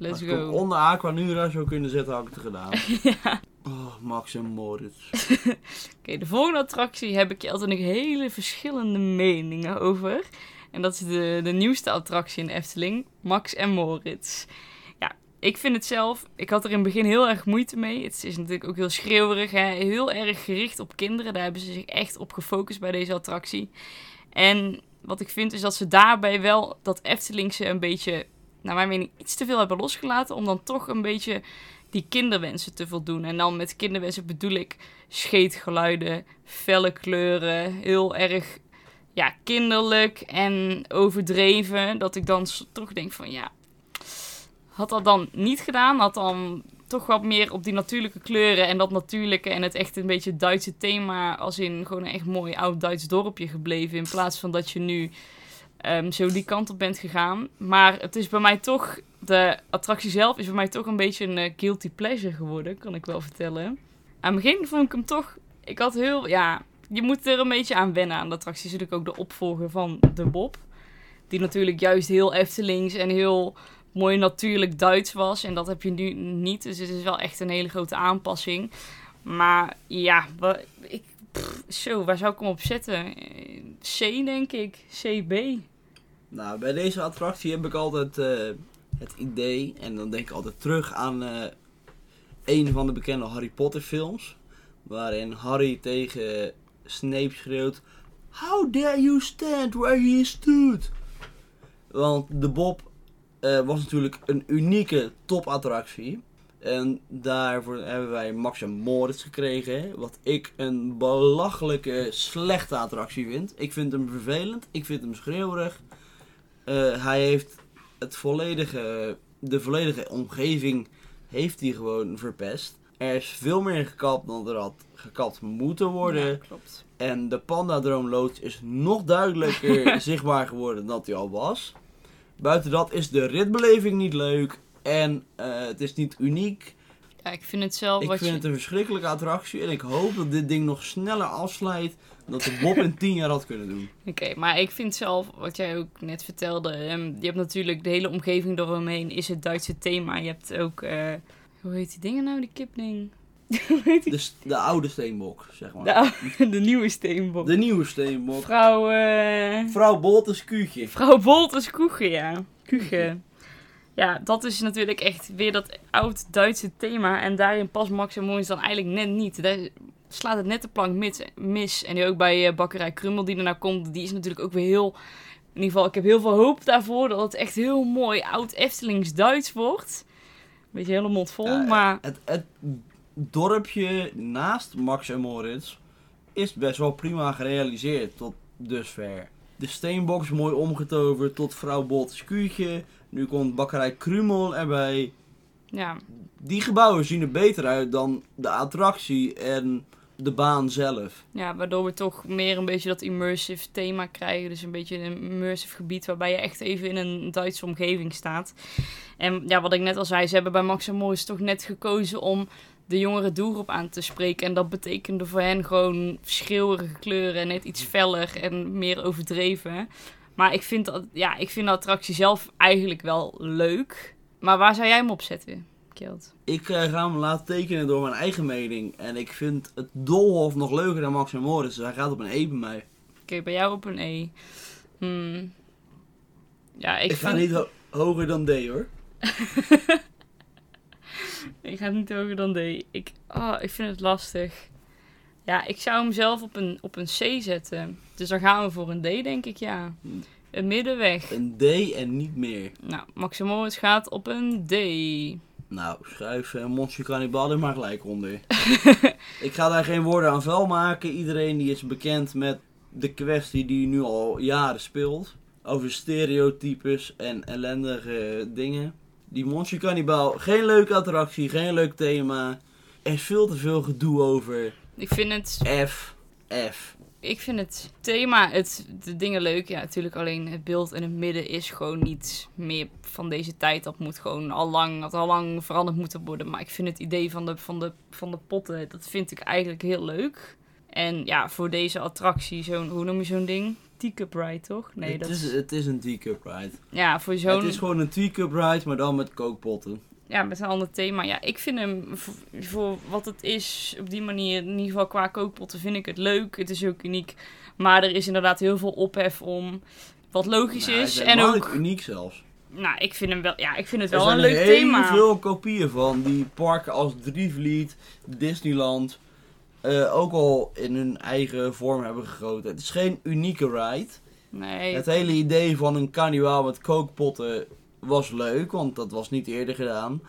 Let's Als ik hem go. onder Aquanura zou kunnen zetten, had ik het gedaan. [laughs] ja. Oh, Max en Moritz. [laughs] Oké, de volgende attractie heb ik altijd nog hele verschillende meningen over. En dat is de, de nieuwste attractie in de Efteling, Max en Moritz. Ik vind het zelf, ik had er in het begin heel erg moeite mee. Het is natuurlijk ook heel schreeuwerig, hè? heel erg gericht op kinderen. Daar hebben ze zich echt op gefocust bij deze attractie. En wat ik vind is dat ze daarbij wel dat Eftelingse een beetje, naar mijn mening, iets te veel hebben losgelaten. Om dan toch een beetje die kinderwensen te voldoen. En dan met kinderwensen bedoel ik scheetgeluiden, felle kleuren, heel erg ja, kinderlijk en overdreven. Dat ik dan toch denk van ja, had dat dan niet gedaan, had dan toch wat meer op die natuurlijke kleuren en dat natuurlijke en het echt een beetje Duitse thema als in gewoon een echt mooi oud Duits dorpje gebleven in plaats van dat je nu ehm, zo die kant op bent gegaan. Maar het is bij mij toch, de attractie zelf is bij mij toch een beetje een eh, guilty pleasure geworden, kan ik wel vertellen. Aan het begin vond ik hem toch, ik had heel, ja, je moet er een beetje aan wennen aan de attractie. Natuurlijk ook de opvolger van de Bob. Die natuurlijk juist heel Eftelings en heel mooi natuurlijk Duits was. En dat heb je nu niet. Dus het is wel echt een hele grote aanpassing. Maar ja, ik, zo, waar zou ik hem op zetten? C denk ik. CB. Nou, bij deze attractie heb ik altijd eh, het idee, en dan denk ik altijd terug aan eh, een van de bekende Harry Potter films. Waarin Harry tegen Snape schreeuwt: How dare you stand where he stood? Want de Bob eh, was natuurlijk een unieke topattractie. En daarvoor hebben wij Max en Moritz gekregen. Wat ik een belachelijke slechte attractie vind. Ik vind hem vervelend. Ik vind hem schreeuwerig. Eh, hij heeft het volledige, de volledige omgeving heeft hij gewoon verpest. Er is veel meer gekapt dan er had gekapt moeten worden. Ja, klopt. En de Pandadroomloods is nog duidelijker [laughs] zichtbaar geworden dan hij al was. Buiten dat is de ritbeleving niet leuk. En eh, het is niet uniek. Ja, ik vind het zelf Ik wat vind je... het een verschrikkelijke attractie. En ik hoop dat dit ding nog sneller afslijt. Dan dat de Bob in 10 jaar had kunnen doen. [laughs] Oké, maar ik vind zelf, wat jij ook net vertelde, ehm, je hebt natuurlijk de hele omgeving eromheen, is het Duitse thema. Je hebt ook, eh, hoe heet die dingen nou, die kipding? [laughs] die? De, oude steenbok, zeg maar. De, oude- [laughs] de nieuwe steenbok. De nieuwe steenbok. Vrouw, eh, Vrouw Boltens Kuutje. vrouw Koegen, ja. Kuchen. ja, dat is natuurlijk echt weer dat oud-Duitse thema. En daarin past Max en Moritz dan eigenlijk net niet. Daar slaat het net de plank mis. En nu ook bij eh, Bakkerij Krummel die ernaar komt, die is natuurlijk ook weer heel... In ieder geval, ik heb heel veel hoop daarvoor dat het echt heel mooi oud Eftelings Duits wordt. Beetje hele mond vol, Ja, maar Het, het dorpje naast Max en Moritz is best wel prima gerealiseerd tot dusver. De steenbox mooi omgetoverd tot vrouw Bots kuurtje. Nu komt bakkerij Krumel erbij. ja, Die gebouwen zien er beter uit dan de attractie en de baan zelf. ja, waardoor we toch meer een beetje dat immersive thema krijgen. Dus een beetje een immersive gebied waarbij je echt even in een Duitse omgeving staat. En ja, wat ik net al zei, ze hebben bij Max en Moritz toch net gekozen om de jongere doelgroep aan te spreken. En dat betekende voor hen gewoon schreeuwerige kleuren en net iets feller en meer overdreven. Maar ik vind, dat, ja, ik vind de attractie zelf eigenlijk wel leuk. Maar waar zou jij hem op zetten, Kjeld? Ik eh, ga hem laten tekenen door mijn eigen mening. En ik vind het Dolhof nog leuker dan Max Moritz. Dus hij gaat op een E bij mij. Oké, bij jou op een E. Hmm. Ja, ik, Ik, ga niet ho- hoger dan D hoor. [laughs] Ik ga niet hoger dan D. Ik, oh, ik vind het lastig. Ja, ik zou hem zelf op een, op een C zetten. Dus dan gaan we voor een D, denk ik, ja. Een middenweg. Een D en niet meer. Nou, Max en Moritz gaat op een D. Nou, schrijf uh, Monsieur Cannibal er maar gelijk onder. [laughs] ik ga daar geen woorden aan vuil maken. Iedereen die is bekend met de kwestie die nu al jaren speelt. Over stereotypes en ellendige dingen. Die Monsieur Cannibal, geen leuke attractie, geen leuk thema. Er is veel te veel gedoe over. Ik vind het, F, F. ik vind het thema, het, de dingen leuk. Ja, natuurlijk alleen het beeld in het midden is gewoon niet meer van deze tijd. Dat moet gewoon al lang, al lang veranderd moeten worden. Maar ik vind het idee van de, van de, van de potten, dat vind ik eigenlijk heel leuk. En ja, voor deze attractie, zo'n, hoe noem je zo'n ding? Teacup ride, toch? Nee, het, dat is, het is een teacup ride. Ja, voor zo'n... Het is gewoon een teacup ride, maar dan met kookpotten. Ja, met een ander thema. Ja, ik vind hem voor, voor wat het is, op die manier, in ieder geval qua kookpotten, vind ik het leuk. Het is ook uniek. Maar er is inderdaad heel veel ophef om. Wat logisch Nou, is. En ook. uniek zelfs. Nou, ik vind hem wel. Ja, ik vind het Er wel zijn een leuk heel thema. veel kopieën van die parken als Drievliet, Disneyland eh, ook al in hun eigen vorm hebben gegoten. Het is geen unieke ride. Nee. Het hele idee van een carnival met kookpotten was leuk, want dat was niet eerder gedaan.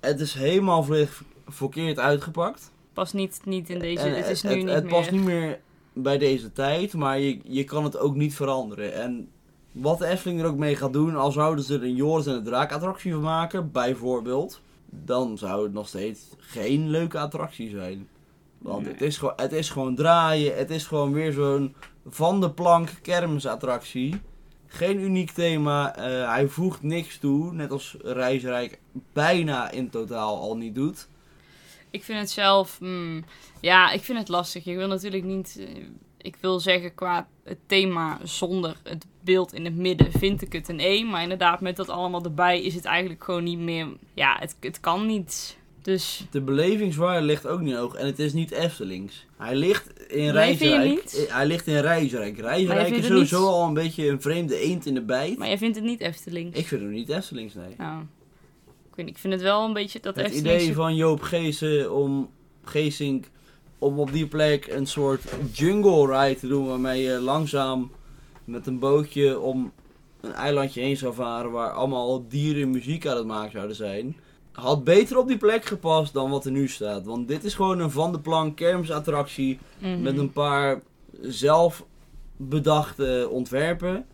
Het is helemaal volledig verkeerd uitgepakt. Past niet, niet in deze. En het is nu het, niet het meer. past niet meer bij deze tijd, maar je, je kan het ook niet veranderen. En wat de Efteling er ook mee gaat doen, al zouden ze er een Joris en de Draak attractie van maken, bijvoorbeeld, dan zou het nog steeds geen leuke attractie zijn. Want Nee. het, is gewoon, het is gewoon draaien, het is gewoon weer zo'n van de plank kermisattractie. Geen uniek thema, eh, hij voegt niks toe, net als Reisrijk bijna in totaal al niet doet. Ik vind het zelf. hmm, ja, ik vind het lastig. Ik wil natuurlijk niet. eh, ik wil zeggen, qua het thema zonder het beeld in het midden vind ik het een E. Maar inderdaad, met dat allemaal erbij is het eigenlijk gewoon niet meer. Ja, het, het kan niet. Dus De belevingswaarde ligt ook niet hoog en het is niet Eftelings. Hij ligt in Rijsrijk. niet? eh, Hij ligt in Rijsrijk. Rijsrijk vindt is het niet- sowieso al een beetje een vreemde eend in de bijt. Maar jij vindt het niet Efteling? Ik vind hem niet Eftelings, nee. Nou, ik weet niet. Ik vind het wel een beetje dat Het idee van Joop Geesen om Geesink om op die plek een soort jungle ride te doen waarmee je langzaam met een bootje om een eilandje heen zou varen waar allemaal dieren muziek aan het maken zouden zijn. Had beter op die plek gepast dan wat er nu staat. Want dit is gewoon een van de plank kermisattractie Mhm. met een paar zelf bedachte ontwerpen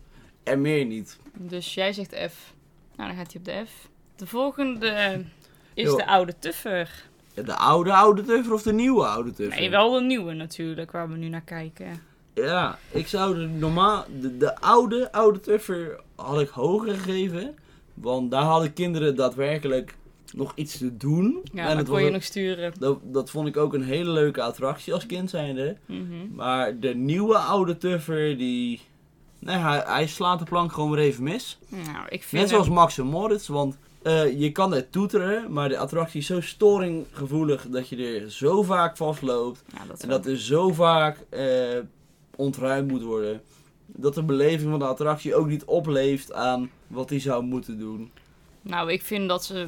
en meer niet. Dus jij zegt F. Nou, dan gaat hij op de F. De volgende is de oude Tuffer. De oude oude tuffer of de nieuwe oude tuffer? Nee, wel de nieuwe natuurlijk, waar we nu naar kijken. Ja, ik zou de normaal de, de oude oude tuffer had ik hoger gegeven, want daar hadden kinderen daadwerkelijk nog iets te doen. Ja, en dan het kon je ook- nog sturen. dat, dat vond ik ook een hele leuke attractie als kind zijnde. Mhm. Maar de nieuwe oude tuffer die, nee, hij, hij slaat de plank gewoon weer even mis. Nou, ik vind Net zoals hem- Max en Moritz, want eh, je kan het toeteren, maar de attractie is zo storinggevoelig dat je er zo vaak vastloopt. Ja, dat En dat er zo vaak eh, ontruimd moet worden. Dat de beleving van de attractie ook niet opleeft aan wat hij zou moeten doen. Nou, ik vind dat ze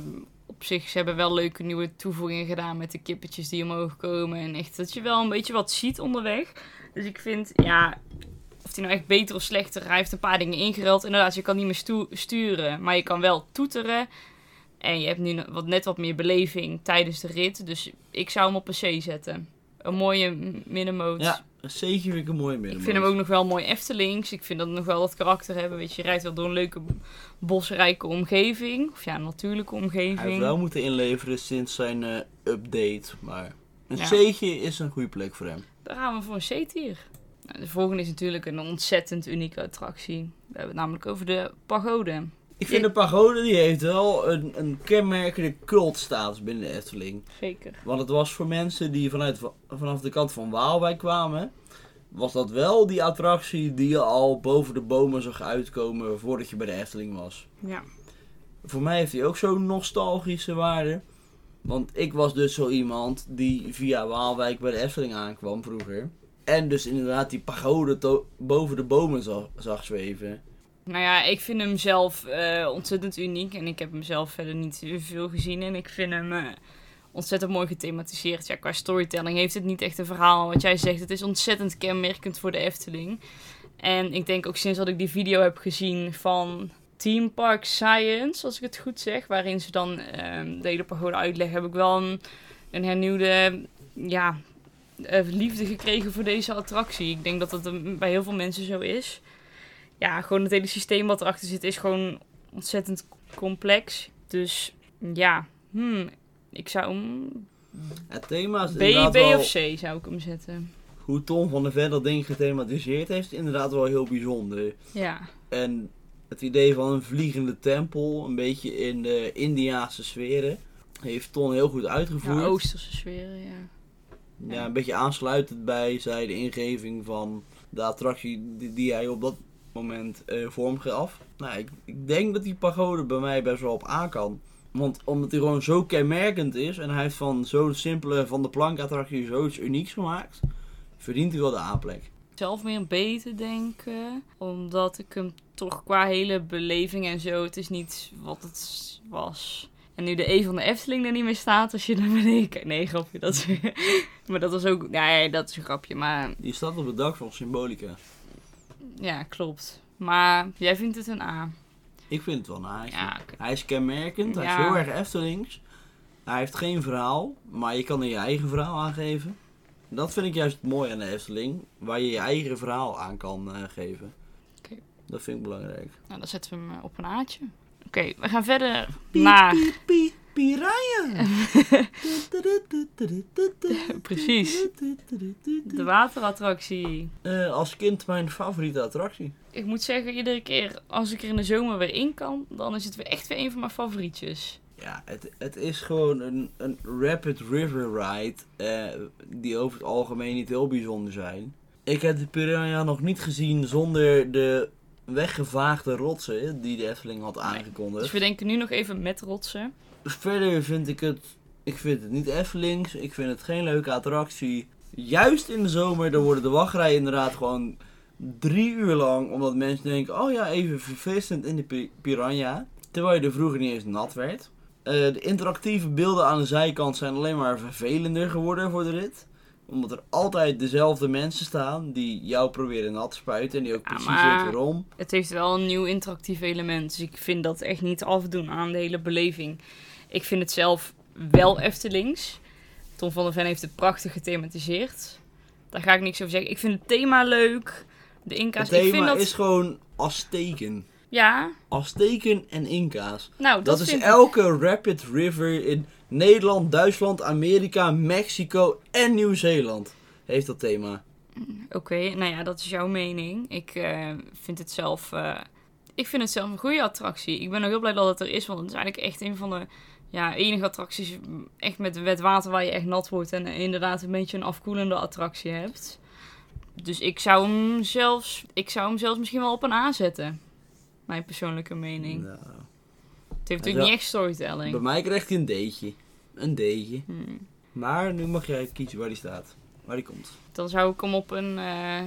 op zich, ze hebben wel leuke nieuwe toevoegingen gedaan met de kippetjes die omhoog komen. En echt dat je wel een beetje wat ziet onderweg. Dus ik vind, ja, of die nou echt beter of slechter, hij heeft een paar dingen ingeruild. Inderdaad, je kan niet meer stu- sturen, maar je kan wel toeteren. En je hebt nu wat, net wat meer beleving tijdens de rit. Dus ik zou hem op een C zetten. Een mooie middenmoot. Ja, een C'tje vind ik een mooie Ik middenmoot. vind hem ook nog wel mooi Eftelings. Ik vind dat het nog wel wat karakter hebben. Weet je, je rijdt wel door een leuke bosrijke omgeving. Of ja, natuurlijke omgeving. Hij heeft wel moeten inleveren sinds zijn eh, update. Maar een Ja. C'tje is een goede plek voor hem. Daar gaan we voor een C-tier. Nou, de volgende is natuurlijk een ontzettend unieke attractie. We hebben het namelijk over de pagode. Ik vind de pagode die heeft wel een, een kenmerkende cultstatus binnen de Efteling. Zeker. Want het was voor mensen die vanuit, vanaf de kant van Waalwijk kwamen, was dat wel die attractie die je al boven de bomen zag uitkomen voordat je bij de Efteling was. Ja. Voor mij heeft hij ook zo'n nostalgische waarde. Want ik was dus zo iemand die via Waalwijk bij de Efteling aankwam vroeger. En dus inderdaad die pagode boven de bomen zag, zag zweven. Nou ja, ik vind hem zelf eh, ontzettend uniek. En ik heb hem zelf verder niet veel gezien. En ik vind hem eh, ontzettend mooi gethematiseerd. Ja, qua storytelling heeft het niet echt een verhaal. Wat jij zegt, het is ontzettend kenmerkend voor de Efteling. En ik denk ook sinds dat ik die video heb gezien van Team Park Science, als ik het goed zeg. Waarin ze dan ehm de hele pagode uitleggen. Heb ik wel een, een hernieuwde ja, eh, liefde gekregen voor deze attractie. Ik denk dat dat een- bij heel veel mensen zo is ja, gewoon het hele systeem wat erachter zit is gewoon ontzettend complex. Dus ja, hmm, ik zou hem Het thema is B, B wel, of C zou ik hem zetten. hoe Tom van der Ven dat ding gethematiseerd heeft, inderdaad wel heel bijzonder. Ja, En het idee van een vliegende tempel, een beetje in de Indiaanse sferen, heeft Ton heel goed uitgevoerd. ja Oosterse sferen, ja. Ja, een beetje aansluitend bij zij de ingeving van de attractie die, die hij op dat moment eh vorm gaf. Nou, ik, ik denk dat die pagode bij mij best wel op aan kan. Want omdat hij gewoon zo kenmerkend is en hij heeft van zo'n simpele van de plank attractie zoiets unieks gemaakt, verdient hij wel de aanplek. Zelf meer een B te denken, omdat ik hem toch qua hele beleving en zo, het is niet wat het was. En nu de E van de Efteling er niet meer staat, als je naar [laughs] beneden kijkt. Nee, grapje. Dat is, [laughs] maar dat was ook, nee, dat is een grapje. Maar Die staat op het dak van Symbolica. Ja, klopt. Maar jij vindt het een A. Ik vind het wel een A'tje. Ja. Hij is kenmerkend, hij is heel erg Eftelings. Hij heeft geen verhaal, maar je kan er je eigen verhaal aan geven. Dat vind ik juist het mooie aan de Efteling, waar je je eigen verhaal aan kan eh, geven. Dat vind ik belangrijk. Nou, dan zetten we hem eh, op een A'tje. Oké, we gaan verder naar... Piep, piep, piranha. [laughs] Precies. De waterattractie. Eh, als kind mijn favoriete attractie. Ik moet zeggen, iedere keer als ik er in de zomer weer in kan, dan is het weer echt weer een van mijn favorietjes. Ja, het, het is gewoon een, een rapid river ride, eh, die over het algemeen niet heel bijzonder zijn. Ik heb de Piranha nog niet gezien zonder de weggevaagde rotsen die de Efteling had aangekondigd. Dus we denken nu nog even met rotsen. Verder vind ik het, ik vind het niet Eftelings, ik vind het geen leuke attractie. Juist in de zomer, dan worden de wachtrijen inderdaad gewoon drie uur lang, omdat mensen denken, oh ja, even verfrissend in de pi- Piranha. Terwijl je er vroeger niet eens nat werd. Eh, de interactieve beelden aan de zijkant zijn alleen maar vervelender geworden voor de rit. Omdat er altijd dezelfde mensen staan die jou proberen nat te spuiten en die ook Ja, precies weten waarom. Het heeft wel een nieuw interactief element, dus ik vind dat echt niet afdoen aan de hele beleving. Ik vind het zelf wel Eftelings. Tom van der Ven heeft het prachtig gethematiseerd. Daar ga ik niks over zeggen. Ik vind het thema leuk. De Inca's. Het ik vind thema dat... is gewoon Azteken. Ja, Azteken en Inca's. nou, dat, Dat, is ik- elke rapid river in Nederland, Duitsland, Amerika, Mexico en Nieuw-Zeeland. Heeft dat thema. Oké, nou ja, dat is jouw mening. Ik eh, vind het zelf. eh, ik vind het zelf een goede attractie. Ik ben ook heel blij dat het er is, want het is eigenlijk echt een van de ja, enige attracties. Echt met wet water waar je echt nat wordt en inderdaad een beetje een afkoelende attractie hebt. Dus ik zou hem zelfs. Ik zou hem zelfs misschien wel op een A zetten. Mijn persoonlijke mening. Nou, Het heeft natuurlijk niet echt storytelling. bij mij krijgt hij een D'tje. Een D'tje. Hmm. Maar nu mag jij kiezen waar die staat. Waar die komt. Dan zou ik hem op een, eh,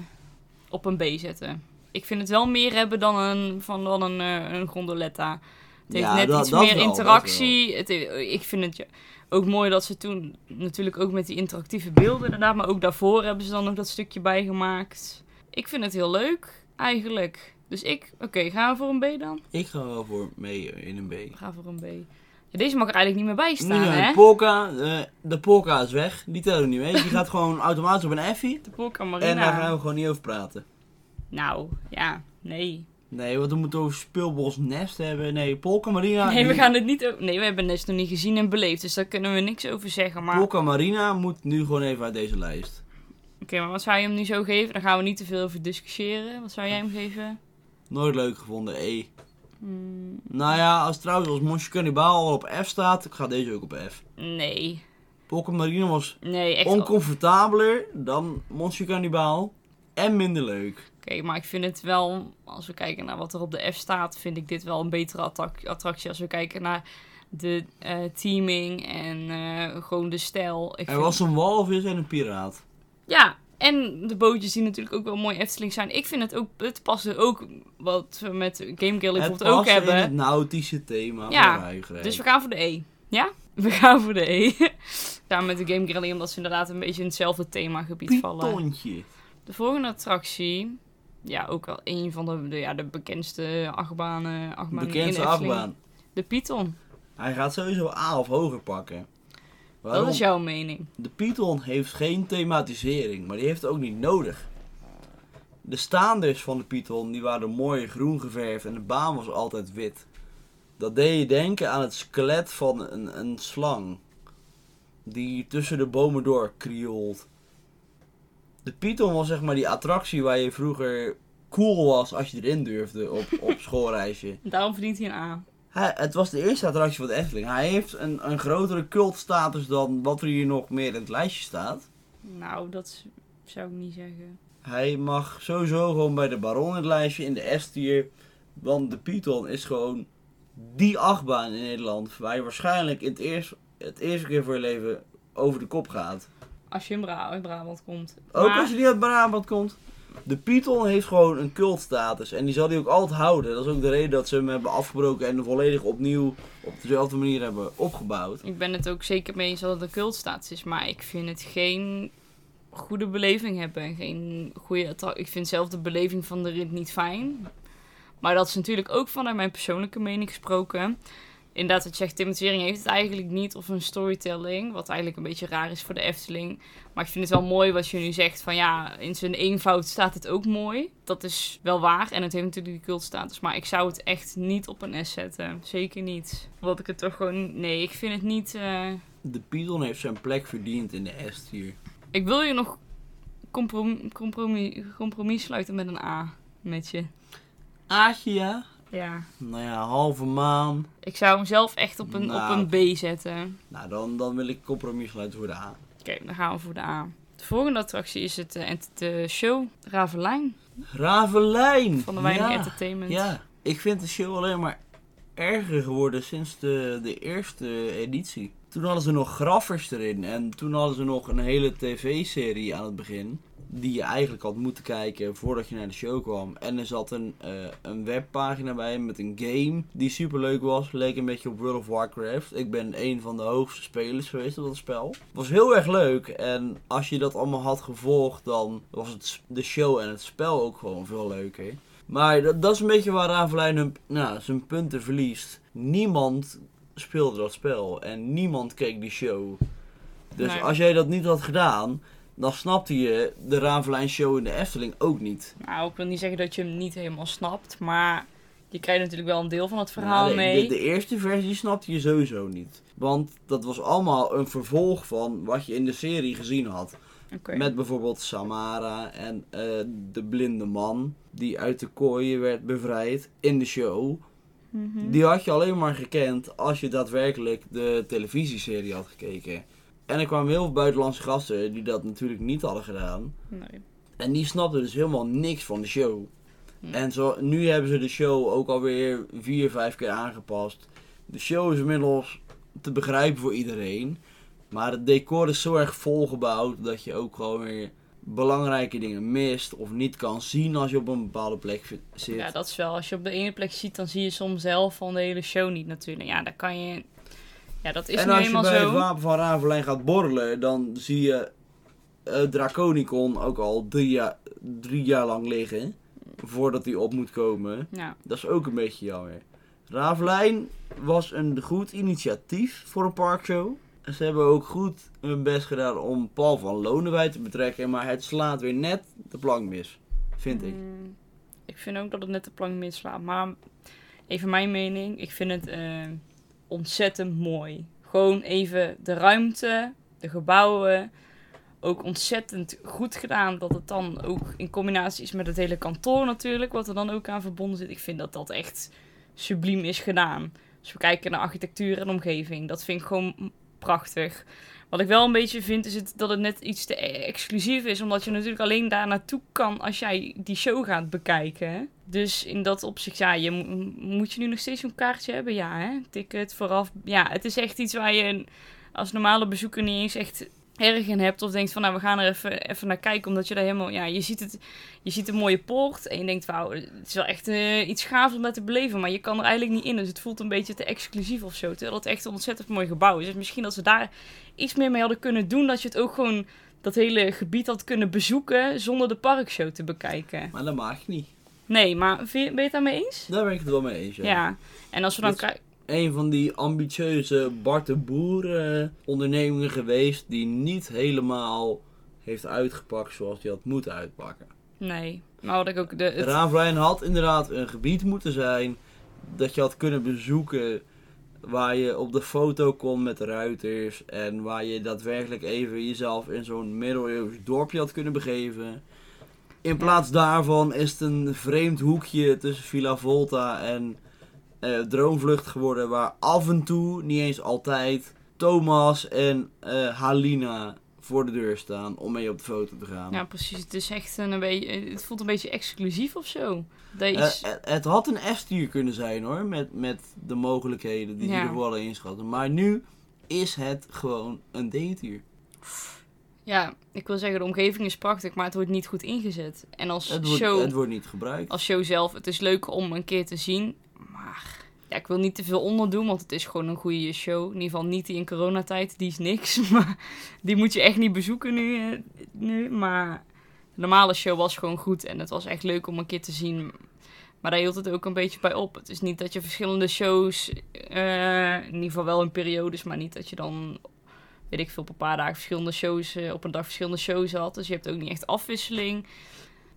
op een B zetten. Ik vind het wel meer hebben dan een, van, dan een, eh, een gondoletta. Het heeft Ja, net dat- iets dat meer wel, interactie. Het, he- ik vind het ook mooi dat ze toen natuurlijk ook met die interactieve beelden inderdaad, maar ook daarvoor hebben ze dan nog dat stukje bijgemaakt. Ik vind het heel leuk, eigenlijk. Dus ik, oké, gaan we voor een B dan? Ik ga wel voor mee in een B. Gaan voor een B. Ja, deze mag er eigenlijk niet meer bij staan, zijn hè? de polka, eh, de polka is weg, die tellen we niet mee. Die gaat [laughs] gewoon automatisch op een Effie. De Polka En Marina. daar gaan we gewoon niet over praten. Nou, ja, nee. Nee, want we moeten over Speelbos Nest hebben. Nee, Polka Marina. Nee, we gaan het niet. Nee, we hebben Nest nog niet gezien en beleefd, dus daar kunnen we niks over zeggen. Maar oké, Polka Marina moet nu gewoon even uit deze lijst. maar wat zou je hem nu zo geven? Daar gaan we niet te veel over discussiëren. Wat zou jij hem geven? Nooit leuk gevonden, E. Hmm, Nou ja, als trouwens als Monsieur Cannibal al op F staat, gaat deze ook op F. nee. Polka Marina was Nee, echt oncomfortabeler dan Monsieur Cannibal. En minder leuk. Oké, maar ik vind het wel, als we kijken naar wat er op de F staat, vind ik dit wel een betere attrac- attractie. Als we kijken naar de eh, teaming en eh, gewoon de stijl. Ik Er was een walvis en een piraat. Ja, en de bootjes die natuurlijk ook wel mooi Efteling zijn. Ik vind het ook, het past ook wat we met Game Het bijvoorbeeld ook hebben. het nautische thema Ja. Dus we gaan voor de E. Ja? [laughs] We gaan voor de E. [laughs] Samen met de Game Galley, omdat ze inderdaad een beetje in hetzelfde themagebied vallen. De volgende attractie, ja, ook wel een van de, de, ja, de bekendste achtbanen, achtbanen Bekendste achtbaan. De Python. Hij gaat sowieso A of hoger pakken. Waarom? Dat is jouw mening. De Python heeft geen thematisering, maar die heeft het ook niet nodig. De staanders van de Python die waren mooi groen geverfd en de baan was altijd wit. Dat deed je denken aan het skelet van een, een slang. Die tussen de bomen door krioelt. De Python was zeg maar die attractie waar je vroeger cool was als je erin durfde op, [laughs] op schoolreisje. Daarom verdient hij een A. Hij, het was de eerste attractie van de Efteling. Hij heeft een, een grotere cultstatus dan wat er hier nog meer in het lijstje staat. Nou, dat zou ik niet zeggen. Hij mag sowieso gewoon bij de Baron in het lijstje in de S-tier. Want de Python is gewoon die achtbaan in Nederland waar je waarschijnlijk in het, eerst, het eerste keer voor je leven over de kop gaat. Als je in, Bra uit Brabant komt. Ook Maar- als je niet uit Brabant komt. De Python heeft gewoon een cultstatus en die zal die ook altijd houden. Dat is ook de reden dat ze hem hebben afgebroken en volledig opnieuw op dezelfde manier hebben opgebouwd. Ik ben het ook zeker mee eens dat het een cultstatus is, maar ik vind het geen goede beleving hebben. en Geen goede ik vind zelf de beleving van de rit niet fijn. Maar dat is natuurlijk ook vanuit mijn persoonlijke mening gesproken. Inderdaad, wat je zegt, thematisering heeft het eigenlijk niet. Of een storytelling, wat eigenlijk een beetje raar is voor de Efteling. Maar ik vind het wel mooi wat je nu zegt. Van ja, in zijn eenvoud staat het ook mooi. Dat is wel waar. En het heeft natuurlijk die cultstatus. Maar ik zou het echt niet op een S zetten. Zeker niet. Omdat ik het toch gewoon... Nee, ik vind het niet... eh, De Python heeft zijn plek verdiend in de S-tier. Ik wil je nog comprom compromis, compromis sluiten met een A. Met je. Aatje ja? Nou ja, halve maan. Ik zou hem zelf echt op een, Nou. op een B zetten. Nou, dan, dan wil ik compromis voor de A. Oké, dan gaan we voor de A. De volgende attractie is het eh, de show Ravelijn Ravelijn! van de Weining ja. Entertainment. Ja, ik vind de show alleen maar erger geworden sinds de, de eerste editie. Toen hadden ze nog graffers erin en toen hadden ze nog een hele tv-serie aan het begin. Die je eigenlijk had moeten kijken voordat je naar de show kwam. En er zat een, eh, een webpagina bij met een game die super leuk was. Leek een beetje op World of Warcraft. Ik ben een van de hoogste spelers geweest op dat spel. Het was heel erg leuk. En als je dat allemaal had gevolgd, dan was het, de show en het spel ook gewoon veel leuker. Maar dat, dat is een beetje waar Ravelijn hun, nou, zijn punten verliest. Niemand speelde dat spel en niemand keek die show. Dus Nee. als jij dat niet had gedaan, dan snapte je de Ravelijn show in de Efteling ook niet. Nou, ik wil niet zeggen dat je hem niet helemaal snapt. Maar je krijgt natuurlijk wel een deel van het verhaal Nou, de, mee. De, de eerste versie snapte je sowieso niet. Want dat was allemaal een vervolg van wat je in de serie gezien had. Met bijvoorbeeld Samara en eh, de blinde man die uit de kooien werd bevrijd in de show. Mhm. Die had je alleen maar gekend als je daadwerkelijk de televisieserie had gekeken. En er kwamen heel veel buitenlandse gasten die dat natuurlijk niet hadden gedaan. Nee. En die snapten dus helemaal niks van de show. En zo, nu hebben ze de show ook alweer vier, vijf keer aangepast. De show is inmiddels te begrijpen voor iedereen. Maar het decor is zo erg volgebouwd dat je ook gewoon weer belangrijke dingen mist of niet kan zien als je op een bepaalde plek zit. Ja, dat is wel. Als je op de ene plek ziet, dan zie je soms zelf van de hele show niet natuurlijk. Ja, daar kan je... Ja, dat is en nu als je bij zo. het wapen van Ravelijn gaat borrelen, dan zie je eh, Draconicon ook al drie, jaar drie jaar lang liggen. Voordat hij op moet komen. Ja, Dat is ook een beetje jammer. Ravelijn was een goed initiatief voor een parkshow. Ze hebben ook goed hun best gedaan om Paul van Lonen bij te betrekken. Maar het slaat weer net de plank mis. Vind ik. Mm, ik vind ook dat het net de plank mislaat. Maar even mijn mening. Ik vind het eh, ontzettend mooi. Gewoon even de ruimte, de gebouwen. Ook ontzettend goed gedaan. Dat het dan ook in combinatie is met het hele kantoor natuurlijk. Wat er dan ook aan verbonden zit. Ik vind dat dat echt subliem is gedaan. Als we kijken naar architectuur en omgeving. Dat vind ik gewoon prachtig. Wat ik wel een beetje vind is het, dat het net iets te e- exclusief is. Omdat je natuurlijk alleen daar naartoe kan als jij die show gaat bekijken. Dus in dat opzicht, ja, je, mo- moet je nu nog steeds zo'n kaartje hebben? Ja, hè? Ticket vooraf. Ja, het is echt iets waar je als normale bezoeker niet eens echt erg in hebt. Of denkt van, nou, we gaan er even, even naar kijken. Omdat je daar helemaal, ja, je ziet het, je ziet een mooie poort. En je denkt, wauw, het is wel echt eh, iets gaafs om dat te beleven. Maar je kan er eigenlijk niet in. Dus het voelt een beetje te exclusief of zo. Terwijl het echt een ontzettend mooi gebouw is. Dus misschien dat ze daar iets meer mee hadden kunnen doen. Dat je het ook gewoon, dat hele gebied had kunnen bezoeken. Zonder de parkshow te bekijken. Maar dat mag niet. Nee, maar vind je- ben je het daarmee eens? Daar ben ik het wel mee eens. Ja. Ja. En als we dan kijken... Een van die ambitieuze Bart de Boer eh, ondernemingen geweest. Die niet helemaal heeft uitgepakt zoals hij had moeten uitpakken. Nee. Maar wat ik ook... De, het- Raaflijn had inderdaad een gebied moeten zijn dat je had kunnen bezoeken waar je op de foto kon met de ruiters en waar je daadwerkelijk even jezelf in zo'n middeleeuws dorpje had kunnen begeven. In plaats daarvan is het een vreemd hoekje tussen Villa Volta en eh, Droomvlucht geworden waar af en toe, niet eens altijd, Thomas en eh, Halina voor de deur staan om mee op de foto te gaan. ja, precies. Het is echt een, een beetje... Het voelt een beetje exclusief of zo. Eh, het, het had een F-tier kunnen zijn hoor, met, met de mogelijkheden die Ja. ervoor hadden inschatten. Maar nu is het gewoon een D-tier. Ja, ik wil zeggen, de omgeving is prachtig, maar het wordt niet goed ingezet. En als Het wordt, show... het wordt niet gebruikt. als show zelf, het is leuk om een keer te zien. Maar ja, ik wil niet te veel onderdoen, want het is gewoon een goede show. In ieder geval niet die in coronatijd, die is niks. [laughs] Maar die moet je echt niet bezoeken nu. eh, nu. Maar de normale show was gewoon goed en het was echt leuk om een keer te zien. Maar daar hield het ook een beetje bij op. Het is niet dat je verschillende shows, eh, in ieder geval wel in periodes, maar niet dat je dan, weet ik veel, op een paar dagen verschillende shows, eh, op een dag verschillende shows had. Dus je hebt ook niet echt afwisseling.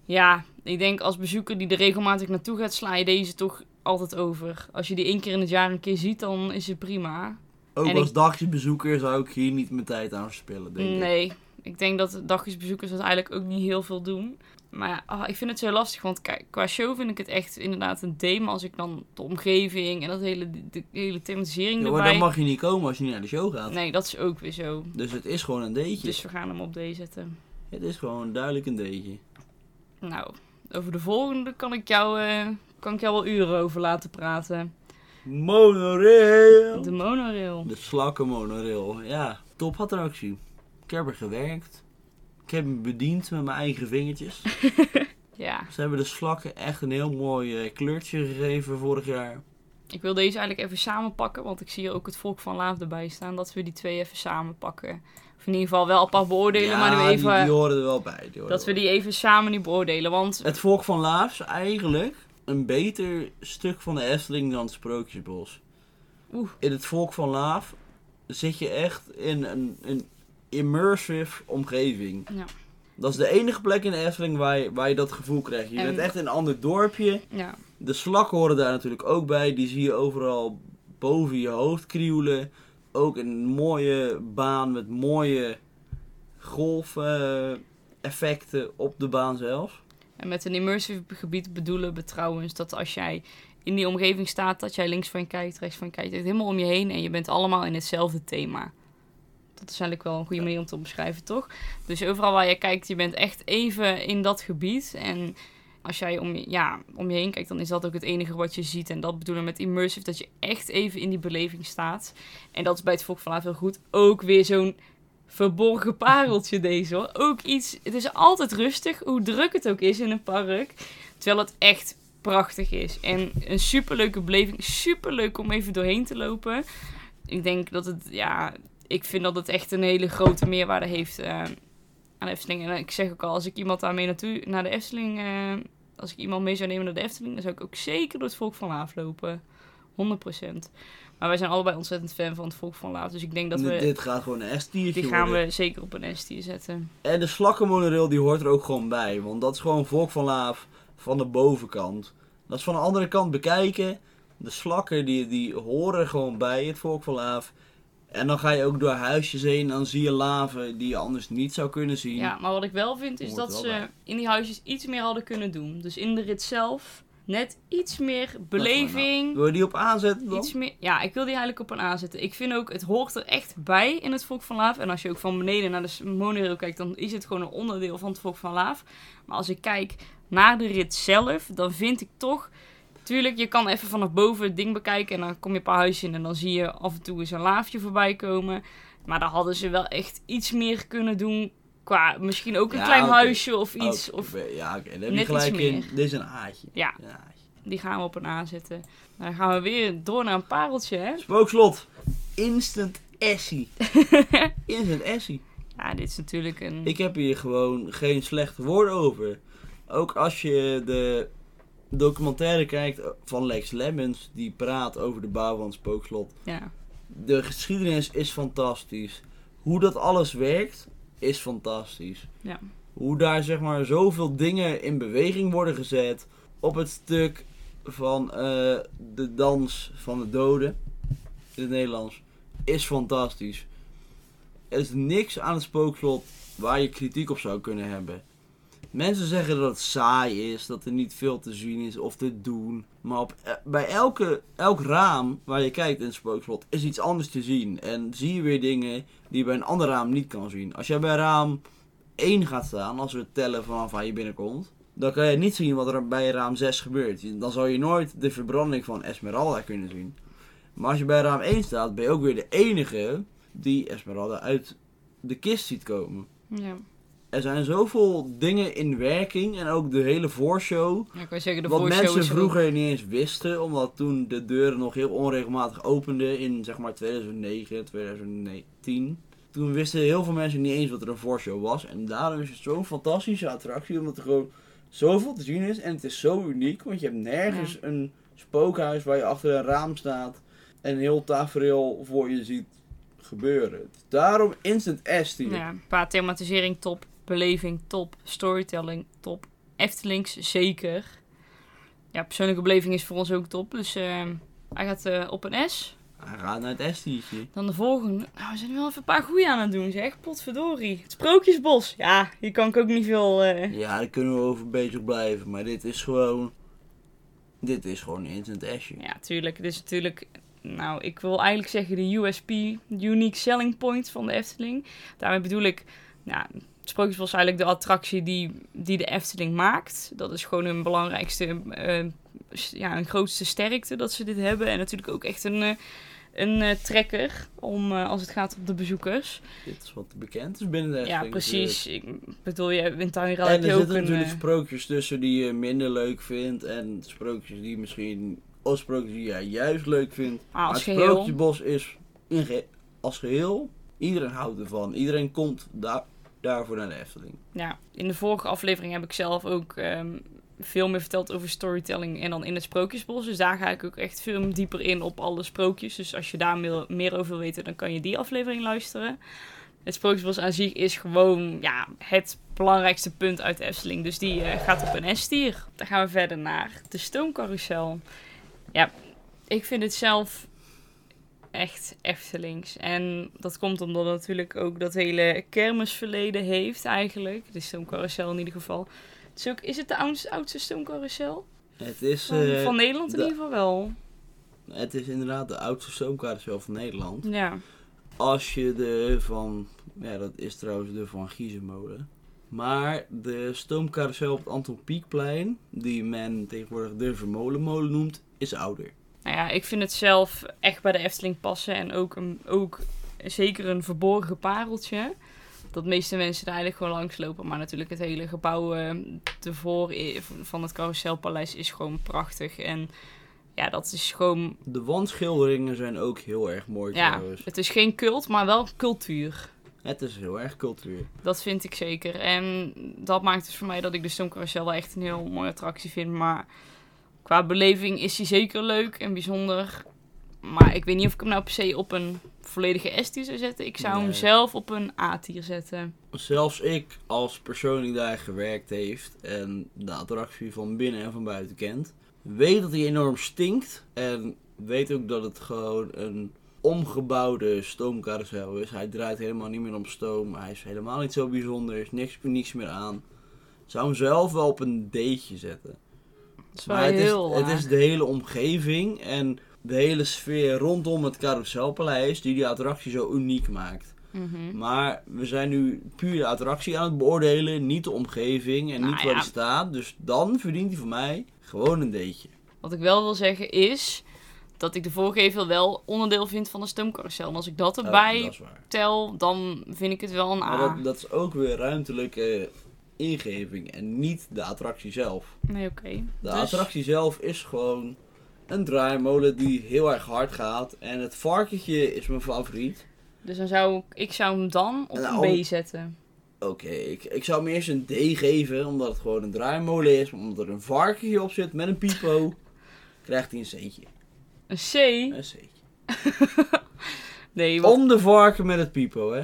Ja, ik denk als bezoeker die er regelmatig naartoe gaat, sla je deze toch altijd over. Als je die één keer in het jaar een keer ziet, dan is het prima. Ook en als ik- dagjesbezoeker zou ik hier niet mijn tijd aan verspillen, denk ik. Nee, ik denk dat dagjesbezoekers dat eigenlijk ook niet heel veel doen. Maar ah, ik vind het zo lastig, want qua show vind ik het echt inderdaad een. Maar als ik dan de omgeving en dat hele, de, hele thematisering Ja, maar erbij... dan mag je niet komen als je niet naar de show gaat. Nee, dat is ook weer zo. Dus het is gewoon een D'tje. Dus we gaan hem op D zetten. Het is gewoon duidelijk een D'tje. Nou, over de volgende kan ik jou, eh, kan ik jou wel uren over laten praten. Monorail! De monorail. De slakken monorail. Ja, top attractie. Ik heb er gewerkt. Ik heb me bediend met mijn eigen vingertjes. [laughs] Ja, Ze hebben de slakken echt een heel mooi eh, kleurtje gegeven vorig jaar. ik wil deze eigenlijk even samenpakken, want ik zie hier ook het volk van Laaf erbij staan. Dat we die twee even samenpakken. Of in ieder geval wel apart beoordelen, maar nu die, even... die horen er wel bij. Dat we die even samen nu beoordelen. Want. Het volk van Laafs eigenlijk een beter stuk van de Efteling dan het Sprookjesbos. Oeh. In het volk van Laaf zit je echt in een, een immersive omgeving. ja, Dat is de enige plek in de Efteling waar je, waar je dat gevoel krijgt. Je En- bent echt in een ander dorpje. ja, De slakken horen daar natuurlijk ook bij. Die zie je overal boven je hoofd krieuwelen. Ook een mooie baan met mooie golfeffecten op de baan zelf. en met een immersive gebied bedoelen we trouwens dat als jij in die omgeving staat, dat jij links van je kijkt, rechts van je kijkt, het helemaal om je heen en je bent allemaal in hetzelfde thema. Dat is eigenlijk wel een goede manier om te omschrijven, toch? Dus overal waar je kijkt, je bent echt even in dat gebied. En als jij om je, ja, om je heen kijkt, dan is dat ook het enige wat je ziet. En dat bedoelen we met immersive, dat je echt even in die beleving staat. En dat is bij het Volk van heel goed. Ook weer zo'n verborgen pareltje deze hoor. Ook iets, het is altijd rustig, hoe druk het ook is in een park. Terwijl het echt prachtig is. En een superleuke beleving, superleuk om even doorheen te lopen. Ik denk dat het, ja, ik vind dat het echt een hele grote meerwaarde heeft eh, aan de Efteling. En ik zeg ook al, als ik iemand daarmee naartoe, naar de Efteling, eh, als ik iemand mee zou nemen naar de Efteling, dan zou ik ook zeker door het Volk van Laaf lopen. 100%. Maar wij zijn allebei ontzettend fan van het Volk van Laaf. Dus ik denk dat we, Dit gaat gewoon een S-tiertje die gaan worden. we zeker op een S-tier zetten. En de slakkenmonorail die hoort er ook gewoon bij. Want dat is gewoon volk van laaf van de bovenkant. Dat is van de andere kant bekijken. De slakken die, die horen gewoon bij het volk van laaf. En dan ga je ook door huisjes heen en dan zie je laven die je anders niet zou kunnen zien. Ja, maar wat ik wel vind is Hoort dat ze bij. in die huisjes iets meer hadden kunnen doen. Dus in de rit zelf net iets meer beleving. Wil je die op aanzetten dan? Iets meer, ja, ik wil die eigenlijk op een aanzetten. Ik vind ook, het hoort er echt bij in het Volk van Laaf. En als je ook van beneden naar de monorail kijkt, dan is het gewoon een onderdeel van het Volk van Laaf. Maar als ik kijk naar de rit zelf, dan vind ik toch... Tuurlijk, je kan even vanaf boven het ding bekijken en dan kom je een paar huisjes in en dan zie je af en toe eens een laafje voorbij komen. Maar daar hadden ze wel echt iets meer kunnen doen qua misschien ook een Ja, klein huisje of iets. Of, ja, oké. Dan heb je gelijk in. Dit is een aatje. ja, Een die gaan we op een A zetten. Dan gaan we weer door naar een pareltje, hè? Spookslot. Instant Essie. [laughs] Instant Essie. Ja, dit is natuurlijk een... Ik heb hier gewoon geen slechte woorden over. Ook als je de documentaire kijkt van Lex Lemmens, die praat over de bouw van het spookslot. Ja. De geschiedenis is fantastisch. Hoe dat alles werkt, is fantastisch. Ja. Hoe daar zeg maar zoveel dingen in beweging worden gezet op het stuk van eh, de dans van de doden in het Nederlands is fantastisch. Er is niks aan het spookslot waar je kritiek op zou kunnen hebben. Mensen zeggen dat het saai is, dat er niet veel te zien is of te doen. Maar op, eh, bij elke, elk raam waar je kijkt in spookslot is iets anders te zien. En zie je weer dingen die je bij een ander raam niet kan zien. Als jij bij raam 1 gaat staan, als we tellen vanaf waar je binnenkomt, dan kan je niet zien wat er bij raam 6 gebeurt. Dan zal je nooit de verbranding van Esmeralda kunnen zien. Maar als je bij raam 1 staat, ben je ook weer de enige die Esmeralda uit de kist ziet komen. Ja. Er zijn zoveel dingen in werking en ook de hele voorshow. ja, ik zeggen, de wat voorshow mensen er ook- vroeger niet eens wisten, omdat toen de deuren nog heel onregelmatig openden in zeg maar 2009, 2010. Toen wisten heel veel mensen niet eens wat er een voorshow was. En daarom is het zo'n fantastische attractie, omdat er gewoon zoveel te zien is. En het is zo uniek, want je hebt nergens een spookhuis waar je achter een raam staat en een heel tafereel voor je ziet gebeuren. Daarom instant S hier. Ja, qua thematisering top, beleving top, storytelling top, Eftelings zeker. Ja, persoonlijke beleving is voor ons ook top, dus eh, hij gaat eh, op een S. Hij gaat naar het S-tiertje. Dan de volgende. Nou, we zijn wel even een paar goeie aan het doen, zeg. Potverdorie. Het Sprookjesbos. Ja, hier kan ik ook niet veel... eh, Ja, daar kunnen we over bezig blijven. Maar dit is gewoon. Dit is gewoon een instant S'je. Ja, tuurlijk. Dit is natuurlijk... Nou, ik wil eigenlijk zeggen de USP, Unique Selling Point van de Efteling. Daarmee bedoel ik... Nou, het Sprookjesbos is eigenlijk de attractie die, die de Efteling maakt. Dat is gewoon hun belangrijkste... eh, ja, hun grootste sterkte dat ze dit hebben. En natuurlijk ook echt een... eh, een eh, trekker om, als het gaat om de bezoekers. Dit is wat bekend is binnen de Efteling. Ja, precies. Ik bedoel, je in Tuinraad En er zitten natuurlijk sprookjes tussen die je minder leuk vindt. En sprookjes die misschien. Of sprookjes die jij juist leuk vindt. Ah, als maar het geheel. Sprookjesbos is in ge- als geheel. Iedereen houdt ervan. Iedereen komt daar, daarvoor naar de Efteling. Ja, in de vorige aflevering heb ik zelf ook ehm, veel meer verteld over storytelling en dan in het Sprookjesbos. Dus daar ga ik ook echt veel dieper in op alle sprookjes. Dus als je daar meer, over wil weten, dan kan je die aflevering luisteren. Het Sprookjesbos aan zich is gewoon ja, het belangrijkste punt uit de Efteling. Dus die eh, gaat op een S-tier. Dan gaan we verder naar de stoomcarousel. Ja, ik vind het zelf echt Eftelings. En dat komt omdat het natuurlijk ook dat hele kermisverleden heeft eigenlijk. De stoomcarousel in ieder geval. Het is, ook, is het de oudste, stoomcarousel? Het is, Van, eh, van Nederland in de- ieder geval wel. het is inderdaad de oudste stoomcarousel van Nederland. Ja. Als je de van, ja dat is trouwens de van Giezenmolen. Maar de stoomcarousel op het Anton Pieckplein, die men tegenwoordig de Vermolenmolen noemt, is ouder. Nou ja, ik vind het zelf echt bij de Efteling passen. En ook, een, ook zeker een verborgen pareltje. Dat de meeste mensen daar eigenlijk gewoon langs lopen. Maar natuurlijk het hele gebouw eh ervoor van het Carouselpaleis is gewoon prachtig. En ja, dat is gewoon... De wandschilderingen zijn ook heel erg mooi Ja, trouwens. het is geen cult, maar wel cultuur. Het is heel erg cultuur. Dat vind ik zeker. En dat maakt dus voor mij dat ik de Stoomcarousel wel echt een heel mooie attractie vind. Maar qua beleving is die zeker leuk en bijzonder. Maar ik weet niet of ik hem nou per se op een volledige S-tier zou zetten. Ik zou hem zelf op een A-tier zetten. Zelfs ik, als persoon die daar gewerkt heeft en de attractie van binnen en van buiten kent, weet dat hij enorm stinkt. En weet ook dat het gewoon een omgebouwde stoomcarousel is. Hij draait helemaal niet meer om stoom. Hij is helemaal niet zo bijzonder. Er is niks unieks meer aan. Ik zou hem zelf wel op een D'tje zetten. Dat is wel Maar het is, het is de hele omgeving en de hele sfeer rondom het carouselpaleis die die attractie zo uniek maakt. Mhm. Maar we zijn nu puur de attractie aan het beoordelen, niet de omgeving en Nou niet waar ja. die staat. Dus dan verdient hij voor mij gewoon een D'tje. Wat ik wel wil zeggen is dat ik de voorgevel wel onderdeel vind van de stoomcarousel. En als ik dat Oh, erbij dat tel, dan vind ik het wel een Maar A. dat, dat is ook weer ruimtelijke ingeving en niet de attractie zelf. Nee, oké. De Dus- attractie zelf is gewoon een draaimolen die heel erg hard gaat. En het varkentje is mijn favoriet. Dus dan zou ik, ik zou hem dan op Nou, een B zetten. Oké, ik, ik zou hem eerst een D geven, omdat het gewoon een draaimolen is. Omdat er een varkentje op zit met een pipo, [laughs] krijgt hij een C'tje. Een C? Een C'tje. [laughs] Nee, wat, Om de varken met het pipo, hè?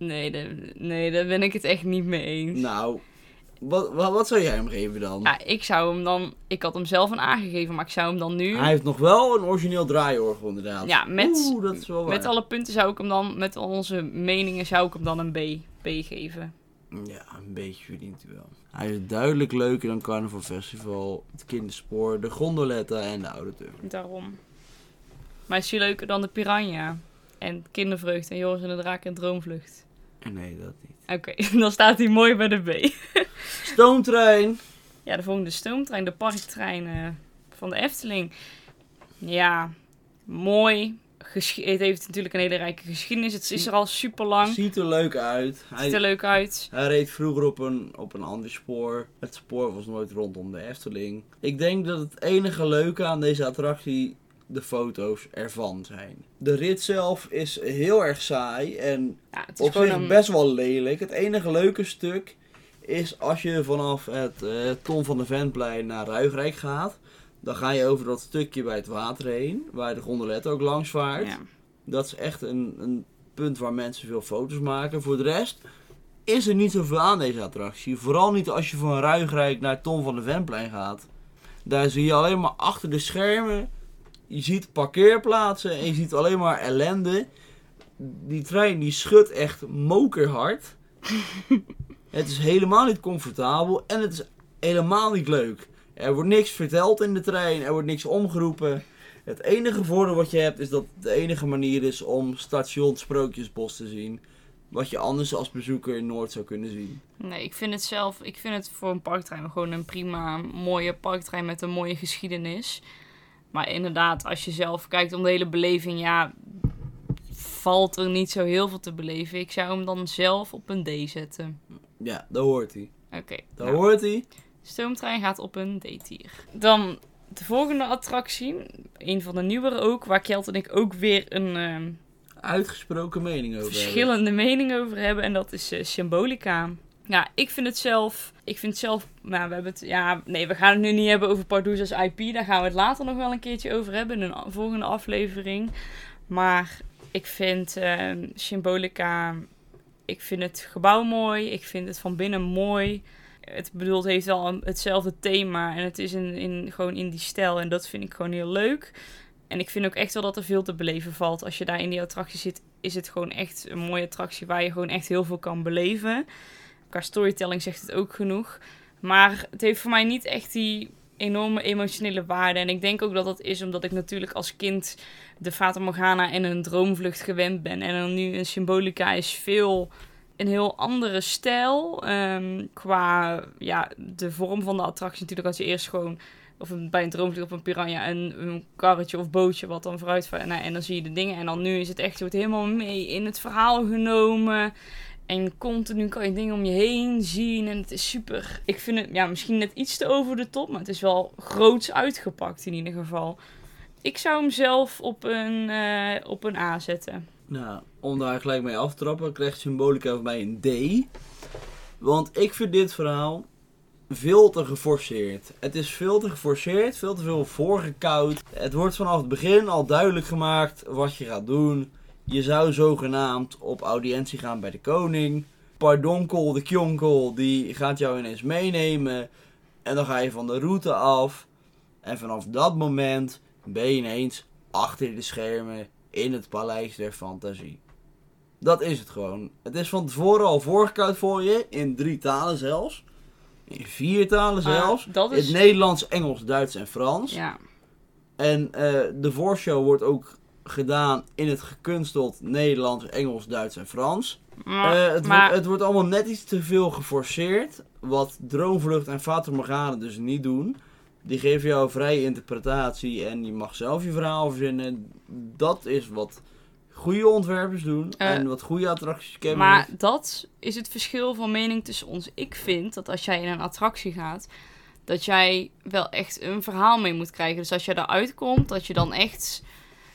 Nee, daar, nee, daar ben ik het echt niet mee eens. Nou, wat, wat, wat zou jij hem geven dan? Ja, ik zou hem dan... Ik had hem zelf een A gegeven, maar ik zou hem dan nu... Hij heeft nog wel een origineel draaiorgel inderdaad. Ja, met- Oeh, dat is wel. Met alle punten zou ik hem dan... Met al onze meningen zou ik hem dan een B, B geven. Ja, een beetje verdient hij wel. Hij is duidelijk leuker dan Carnival Festival, het kinderspoor, de gondoletta en de oude turf. Daarom. Maar is hij leuker dan de Piranha? En Kindervreugd en Joris en de Draak en Droomvlucht? Nee, dat niet. Oké, [laughs] dan staat hij mooi bij de B. [laughs] Stoomtrein. Ja, de volgende stoomtrein, de parktrein eh, van de Efteling. Ja, mooi. Het heeft natuurlijk een hele rijke geschiedenis. Het is er al super lang. Ziet er leuk uit. Ziet er Hij, leuk uit. hij reed vroeger op een, op een ander spoor. Het spoor was nooit rondom de Efteling. Ik denk dat het enige leuke aan deze attractie de foto's ervan zijn. De rit zelf is heel erg saai en Ja, het is op zich een... best wel lelijk. Het enige leuke stuk is als je vanaf het eh Ton van de Ventplein naar Ruigrijk gaat. Dan ga je over dat stukje bij het water heen, waar de gondolet ook langs vaart. Ja. Dat is echt een, een punt waar mensen veel foto's maken. Voor de rest is er niet zoveel aan deze attractie. Vooral niet als je van Ruigrijk naar Ton van de Ventplein gaat. Daar zie je alleen maar achter de schermen. Je ziet parkeerplaatsen en je ziet alleen maar ellende. Die trein die schudt echt mokerhard. [laughs] het is helemaal niet comfortabel en het is helemaal niet leuk. Er wordt niks verteld in de trein, er wordt niks omgeroepen. Het enige voordeel wat je hebt is dat het de enige manier is om station Sprookjesbos te zien. Wat je anders als bezoeker in Noord zou kunnen zien. Nee, ik vind het zelf... Ik vind het voor een parktrein gewoon een prima, mooie parktrein met een mooie geschiedenis. Maar inderdaad, als je zelf kijkt om de hele beleving, ja... Valt er niet zo heel veel te beleven. Ik zou hem dan zelf op een D zetten. Ja, daar hoort hij. Oké. Daar nou. hoort hij. Stoomtrein gaat op een D-tier. Dan de volgende attractie. Een van de nieuwere ook. Waar Kjeld en ik ook weer een ehm, Uitgesproken mening over hebben. verschillende mening over hebben. En dat is eh, Symbolica. Ja, ik vind het zelf... Ik vind het zelf... Nou, we hebben het... Ja, nee, we gaan het nu niet hebben over Pardoes als IP. Daar gaan we het later nog wel een keertje over hebben. In een volgende aflevering. Maar ik vind ehm, Symbolica... Ik vind het gebouw mooi. Ik vind het van binnen mooi. Het bedoelt heeft wel hetzelfde thema. En het is in, in, gewoon in die stijl. En dat vind ik gewoon heel leuk. En ik vind ook echt wel dat er veel te beleven valt. Als je daar in die attractie zit, is het gewoon echt een mooie attractie waar je gewoon echt heel veel kan beleven. Qua storytelling zegt het ook genoeg. Maar het heeft voor mij niet echt die enorme emotionele waarde. En ik denk ook dat dat is omdat ik natuurlijk als kind de Fata Morgana en een droomvlucht gewend ben. En dan nu een Symbolica is veel een heel andere stijl. Ehm, qua ja, de vorm van de attractie natuurlijk als je eerst gewoon of een, bij een droomvlucht op een piranha, een, een karretje of bootje wat dan vooruit. Nou, en dan zie je de dingen. En dan nu is het echt, je wordt helemaal mee in het verhaal genomen. En continu kan je dingen om je heen zien. En het is super. Ik vind het ja, misschien net iets te over de top. Maar het is wel groots uitgepakt in ieder geval. Ik zou hem zelf op een, eh, op een A zetten. Nou, om daar gelijk mee af te trappen, krijgt Symbolica van mij een D. Want ik vind dit verhaal veel te geforceerd. Het is veel te geforceerd, veel te veel voorgekoud. Het wordt vanaf het begin al duidelijk gemaakt wat je gaat doen. Je zou zogenaamd op audiëntie gaan bij de koning. Pardonkel, de kjonkel, die gaat jou ineens meenemen. En dan ga je van de route af. En vanaf dat moment ben je ineens achter de schermen in het paleis der fantasie. Dat is het gewoon. Het is van tevoren al voorgekoud voor je, in drie talen zelfs. In vier talen zelfs. dat is- het Nederlands, Engels, Duits en Frans. Ja, En eh, de voorshow wordt ook gedaan in het gekunsteld Nederlands, Engels, Duits en Frans. maar, Eh, het, maar wordt, het wordt allemaal net iets te veel geforceerd. Wat Droomvlucht en Fata Morgana dus niet doen. Die geven jou vrije interpretatie en je mag zelf je verhaal verzinnen. Dat is wat goede ontwerpers doen Eh, en wat goede attracties kennen. Maar dat is het verschil van mening tussen ons. Ik vind dat als jij in een attractie gaat, dat jij wel echt een verhaal mee moet krijgen. Dus als je eruit komt, dat je dan echt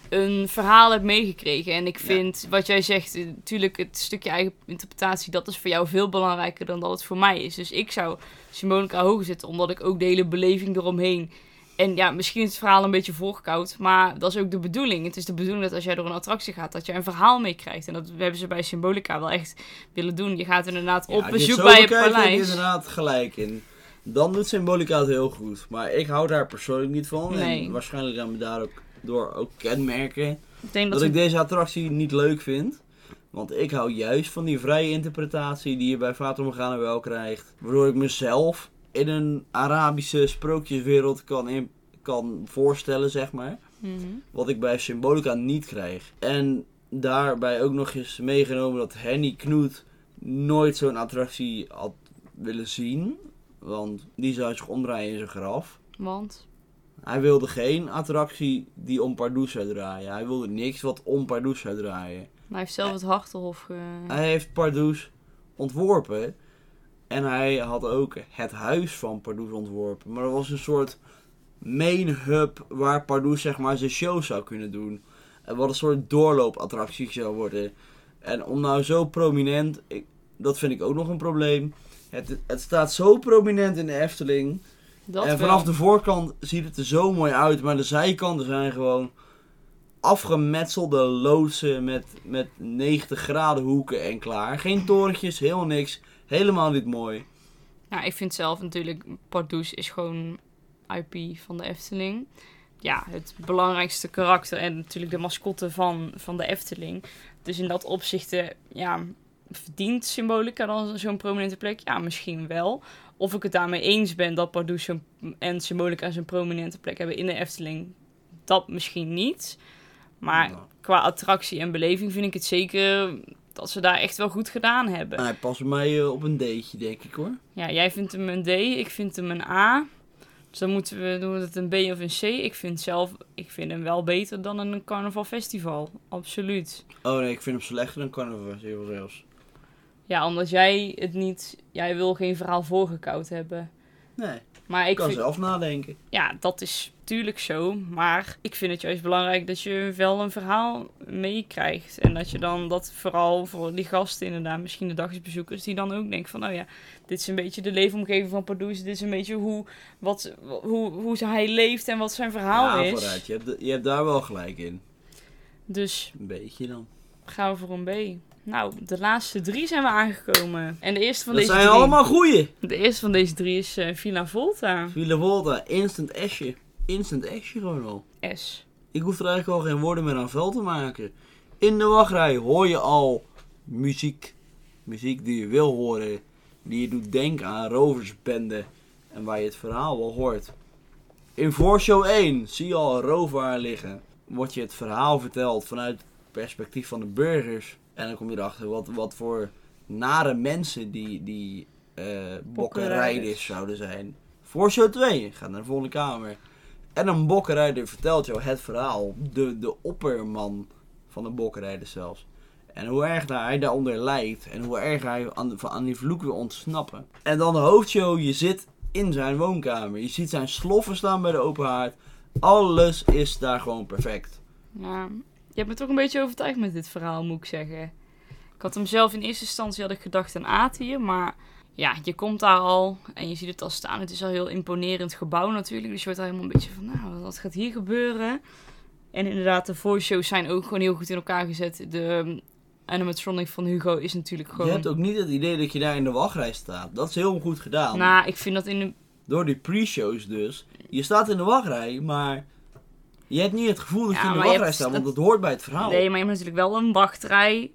een verhaal hebt meegekregen. En ik Ja. vind, wat jij zegt, eh, natuurlijk het stukje eigen interpretatie, dat is voor jou veel belangrijker dan dat het voor mij is. Dus ik zou Symbolica hoger zetten, omdat ik ook de hele beleving eromheen... En ja, misschien is het verhaal een beetje voorgekoud, maar dat is ook de bedoeling. Het is de bedoeling dat als jij door een attractie gaat, dat je een verhaal meekrijgt. En dat hebben ze bij Symbolica wel echt willen doen. Je gaat inderdaad Ja, op bezoek zo bij bekijkt, heb je paleis. inderdaad gelijk in. Dan doet Symbolica het heel goed. Maar ik hou daar persoonlijk niet van. Nee. En waarschijnlijk gaan we daar ook door ook kenmerken. Ik denk dat ik deze attractie niet leuk vind. Want ik hou juist van die vrije interpretatie die je bij Fata Morgana wel krijgt. Waardoor ik mezelf in een Arabische sprookjeswereld kan, in, kan voorstellen, zeg maar. Mhm. Wat ik bij Symbolica niet krijg. En daarbij ook nog eens meegenomen dat Henny Knoet nooit zo'n attractie had willen zien. Want die zou zich omdraaien in zijn graf. Want, Hij wilde geen attractie die om Pardoes zou draaien. Hij wilde niks wat om Pardoes zou draaien. hij heeft zelf het Hartenhof ge... Hij heeft Pardoes ontworpen. En hij had ook het huis van Pardoes ontworpen. Maar dat was een soort main hub waar Pardoes zeg maar zijn show zou kunnen doen. En wat een soort doorloopattractie zou worden. En om nou zo prominent, ik, dat vind ik ook nog een probleem. Het, het staat zo prominent in de Efteling. Dat en wel. vanaf de voorkant ziet het er zo mooi uit, maar de zijkanten zijn gewoon afgemetselde loodsen met, met 90 graden hoeken en klaar. Geen torentjes, helemaal niks. Helemaal niet mooi. Ja, ik vind zelf natuurlijk, Pardoes is gewoon IP van de Efteling. Ja, het belangrijkste karakter en natuurlijk de mascotte van, van de Efteling. Dus in dat opzicht, ja, verdient Symbolica dan zo'n prominente plek? Ja, misschien wel. Of ik het daarmee eens ben dat Pardoes en Symbolica zo'n prominente plek hebben in de Efteling, dat misschien niet. Maar Nou, qua attractie en beleving vind ik het zeker dat ze daar echt wel goed gedaan hebben. hij past mij eh, op een D'tje, denk ik hoor. Ja, jij vindt hem een D, ik vind hem een A. Dus dan moeten we doen we het een B of een C. Ik vind zelf, ik vind hem wel beter dan een carnaval festival. Absoluut. Oh nee, ik vind hem slechter dan Carnival Festival zelfs. Ja, omdat jij het niet, jij wil geen verhaal voorgekoud hebben. Nee, Maar ik kan vind, zelf nadenken. ja, dat is tuurlijk zo. Maar ik vind het juist belangrijk dat je wel een verhaal meekrijgt. En dat je dan dat vooral voor die gasten inderdaad, misschien de dagsbezoekers, die dan ook denken van, oh ja, dit is een beetje de leefomgeving van Pardoes. Dit is een beetje hoe, wat, hoe, hoe hij leeft en wat zijn verhaal ja, is. vooruit. Je hebt, je hebt daar wel gelijk in. Dus Een beetje dan. gaan we voor een B. Nou, de laatste drie zijn we aangekomen. En de eerste van Dat deze zijn drie, allemaal goeie. de eerste van deze drie is eh, Villa Volta. Villa Volta, instant asje. Instant asje gewoon al. S. Ik hoef er eigenlijk al geen woorden meer aan vuil te maken. In de wachtrij hoor je al muziek. Muziek die je wil horen. Die je doet denken aan roversbende. En waar je het verhaal wel hoort. In voorshow 1 zie je al een rover liggen. Wordt je het verhaal verteld vanuit het perspectief van de burgers. En dan kom je erachter wat, wat voor nare mensen die, die eh bokkenrijders zouden zijn. Voor show 2 gaat naar de volgende kamer. En een bokkenrijder vertelt jou het verhaal. De, de opperman van de bokkenrijder zelfs. En hoe erg daar hij daaronder lijdt. En hoe erg hij aan, aan die vloek wil ontsnappen. En dan de hoofdshow. Je zit in zijn woonkamer. Je ziet zijn sloffen staan bij de open haard. Alles is daar gewoon perfect. Ja, je hebt me toch een beetje overtuigd met dit verhaal, moet ik zeggen. Ik had hem zelf in eerste instantie had ik gedacht aan Atië, maar ja, je komt daar al en je ziet het al staan. Het is al een heel imponerend gebouw natuurlijk, dus je wordt al helemaal een beetje van, nou, wat gaat hier gebeuren? En inderdaad, de voice shows zijn ook gewoon heel goed in elkaar gezet. De animatronic van Hugo is natuurlijk gewoon... Je hebt ook niet het idee dat je daar in de wachtrij staat. Dat is heel goed gedaan. Nou, ik vind dat in de... Door die pre-shows dus. Je staat in de wachtrij, maar je hebt niet het gevoel dat Ja, je in de wachtrij staat, want dat hoort bij het verhaal. Nee, maar je hebt natuurlijk wel een wachtrij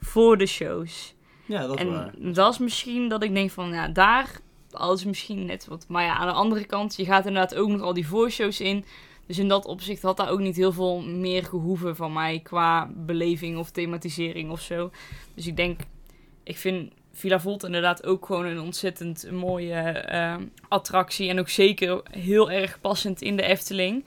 voor de shows. Ja, dat is en waar. dat is misschien dat ik denk van, ja, daar, alles misschien net wat. Maar ja, aan de andere kant, je gaat inderdaad ook nog al die voorshows in. Dus in dat opzicht had daar ook niet heel veel meer gehoeven van mij qua beleving of thematisering of zo. Dus ik denk, ik vind Villa Volt inderdaad ook gewoon een ontzettend mooie eh, attractie. En ook zeker heel erg passend in de Efteling.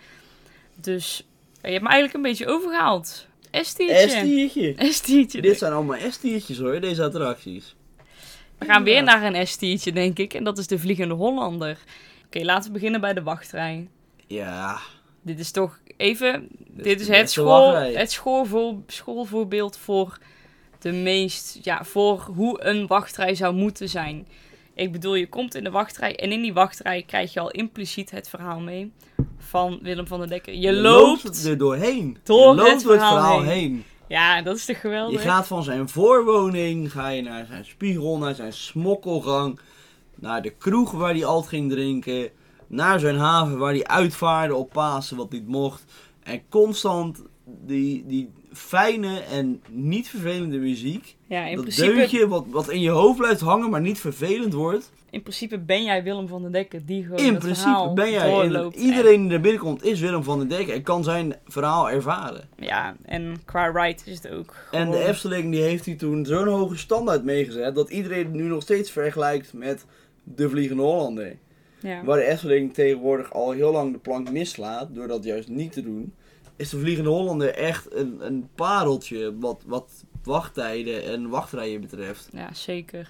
Dus je hebt me eigenlijk een beetje overgehaald. Estiertje. S-tiertje. Estiertje. Dit zijn allemaal S-tiertjes hoor, deze attracties. We gaan weer naar een S-tiertje, denk ik. En dat is de Vliegende Hollander. Oké, laten we beginnen bij de wachtrij. Ja, Dit is toch even... dit, Dit is het, school, wachtrij. het schoolvoor, schoolvoorbeeld voor de meest... Ja, voor hoe een wachtrij zou moeten zijn. Ik bedoel, je komt in de wachtrij en in die wachtrij krijg je al impliciet het verhaal mee van Willem van der Dekker. Je, loopt... er doorheen. door je loopt het verhaal heen. heen. Ja, dat is toch Je geweldig? gaat van zijn voorwoning, ga je naar zijn spiegel, naar zijn smokkelgang, naar de kroeg waar hij altijd ging drinken, naar zijn haven waar hij uitvaarde op Pasen wat niet mocht. En constant die, die fijne en niet vervelende muziek. Ja, in dat principe, deuntje wat, wat in je hoofd blijft hangen, maar niet vervelend wordt. in principe ben jij Willem van der Dekker die gewoon In het principe verhaal ben jij, doorloopt. en iedereen die er binnenkomt is Willem van den Dekker en kan zijn verhaal ervaren. En, ja, en qua ride is het ook En de Efteling die heeft hij toen zo'n hoge standaard meegezet dat iedereen het nu nog steeds vergelijkt met de Vliegende Hollander. Ja. Waar de Efteling tegenwoordig al heel lang de plank mislaat door dat juist niet te doen, is de Vliegende Hollander echt een, een pareltje wat, wat wachttijden en wachtrijen betreft. ja, zeker.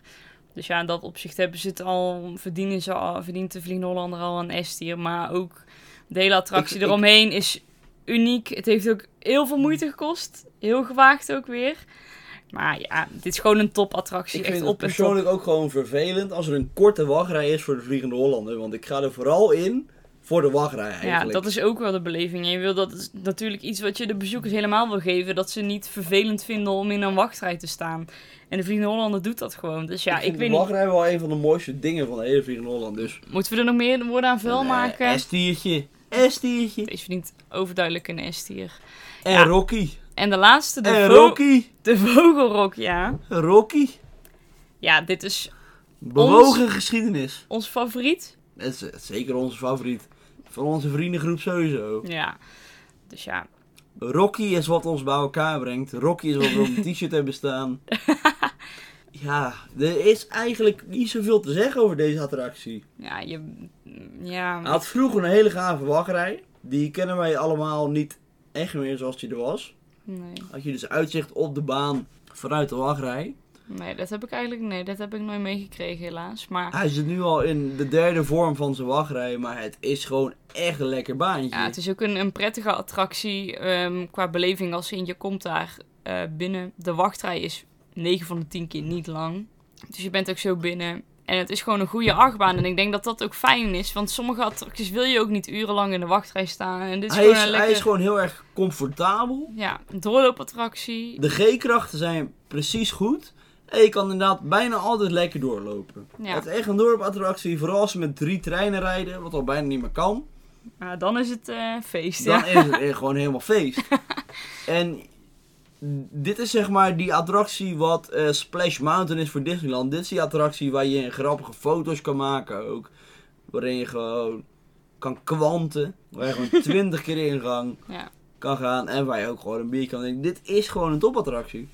Dus ja, in dat opzicht hebben ze het al, verdienen ze al, verdient de Vliegende Hollander al een S-tier. Maar ook de hele attractie Ik- ik- eromheen is uniek. Het heeft ook heel veel moeite gekost. Heel gewaagd ook weer. Maar ja, dit is gewoon een topattractie. Ik Echt vind het op top. persoonlijk ook gewoon vervelend als er een korte wachtrij is voor de Vliegende Hollander. Want ik ga er vooral in voor de wachtrij eigenlijk. Ja, dat is ook wel de beleving. Je wil dat is natuurlijk iets wat je de bezoekers helemaal wil geven. Dat ze niet vervelend vinden om in een wachtrij te staan. En de Vliegende Hollander doet dat gewoon. Dus ja, ik ik, weet de niet. wachtrij wel een van de mooiste dingen van de hele Vliegende Holland. Dus Moeten we er nog meer woorden aan vuil een, maken? eh, S-tiertje. S-tiertje. Deze verdient overduidelijk een S-tier. En Ja. Rocky. En de laatste, de, en Rocky. de Vogelrok, ja. Rocky. Ja, dit is Bewogen geschiedenis. ons favoriet. Is eh, zeker onze favoriet. Van onze vriendengroep sowieso. Ja. Dus ja, Rocky is wat ons bij elkaar brengt. Rocky is wat we op een [laughs] t-shirt hebben staan. [laughs] Ja, er is eigenlijk niet zoveel te zeggen over deze attractie. ja, je... Ja, Hij had vroeger een hele gave wachtrij. Die kennen wij allemaal niet echt meer zoals die er was. nee. Had je dus uitzicht op de baan vanuit de wachtrij. Nee, dat heb ik eigenlijk... Nee, dat heb ik nooit meegekregen helaas. Maar Hij zit nu al in de derde vorm van zijn wachtrij, maar het is gewoon echt een lekker baantje. ja, het is ook een, een prettige attractie ehm, qua beleving als in je komt daar eh, binnen. De wachtrij is 9 van de 10 keer niet lang. Dus je bent ook zo binnen. En het is gewoon een goede achtbaan. En ik denk dat dat ook fijn is. Want sommige attracties wil je ook niet urenlang in de wachtrij staan. En dit is hij, gewoon is, een hij lekker... is gewoon heel erg comfortabel. Ja, een doorloopattractie. De G-krachten zijn precies goed. En je kan inderdaad bijna altijd lekker doorlopen. Ja. Het is echt een doorloopattractie, vooral als ze met drie treinen rijden, wat al bijna niet meer kan. Dan is het eh, feest, Dan ja. is het [laughs] gewoon helemaal feest. [laughs] en dit is zeg maar die attractie wat eh, Splash Mountain is voor Disneyland. Dit is die attractie waar je grappige foto's kan maken ook. Waarin je gewoon kan kwanten. Waar je gewoon [laughs] twintig keer in gang Ja. kan gaan. En waar je ook gewoon een bier kan drinken. Dit is gewoon een topattractie.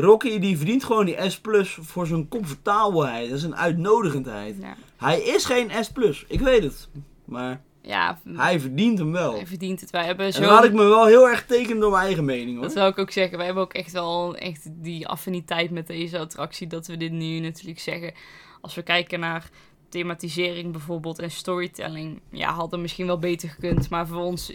Rocky die verdient gewoon die S plus voor zijn comfortabelheid en zijn uitnodigendheid. Ja, Hij is geen S plus, ik weet het. Maar ja hij verdient hem wel. hij verdient het. Wij hebben En zo... dan laat ik me wel heel erg tekenen door mijn eigen mening Dat hoor. wil ik ook zeggen. Wij hebben ook echt wel echt die affiniteit met deze attractie. Dat we dit nu natuurlijk zeggen. Als we kijken naar thematisering bijvoorbeeld en storytelling. Ja, hadden misschien wel beter gekund. Maar voor ons...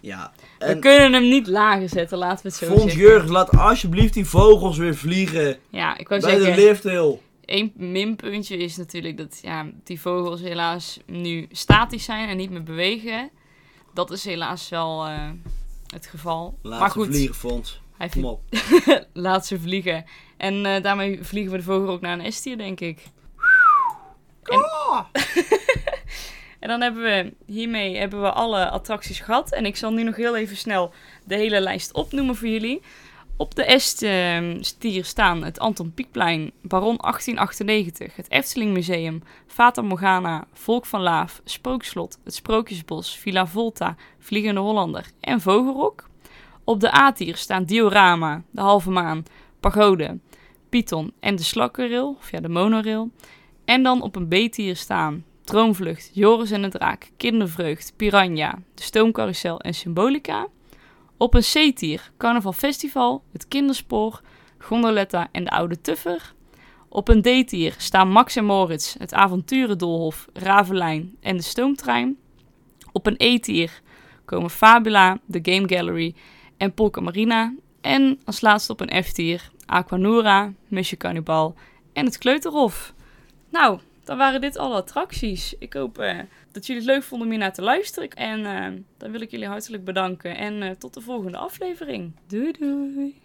Ja. We En kunnen hem niet lager zetten, laten we het zo Fons zeggen. Jurgens, laat alsjeblieft die vogels weer vliegen. Ja, ik wou Bij de zeggen... lifthill. Eén minpuntje is natuurlijk dat ja, die vogels helaas nu statisch zijn en niet meer bewegen. Dat is helaas wel eh, het geval. Laat maar ze goed, vliegen, Fons. hij Kom op. [laughs] laat ze vliegen. En eh, daarmee vliegen we de vogel ook naar een S-tier, denk ik. [laughs] En dan hebben we hiermee hebben we alle attracties gehad. En ik zal nu nog heel even snel de hele lijst opnoemen voor jullie. Op de S-tier staan het Anton Pieckplein, Baron 1898, het Efteling Museum, Fata Morgana, Volk van Laaf, Spookslot, het Sprookjesbos, Villa Volta, Vliegende Hollander en Vogelrok. Op de A-tier staan Diorama, de Halve Maan, Pagode, Python en de Slakkenrail, of ja, de monorail. En dan op een B-tier staan Droomvlucht, Joris en de Draak, Kindervreugd, Piranha, de Stoomcarousel en Symbolica. Op een C-tier Carnaval Festival, het Kinderspoor, Gondoletta en de Oude Tuffer. Op een D-tier staan Max en Moritz, het Avonturendolhof, Ravelijn en de Stoomtrein. Op een E-tier komen Fabula, de Game Gallery en Polka Marina. En als laatste op een F-tier Aquanura, Misje Cannibal en het Kleuterhof. Nou, dan waren dit alle attracties. Ik hoop eh, dat jullie het leuk vonden om hier naar te luisteren. En eh, dan wil ik jullie hartelijk bedanken. En eh, tot de volgende aflevering. Doei doei.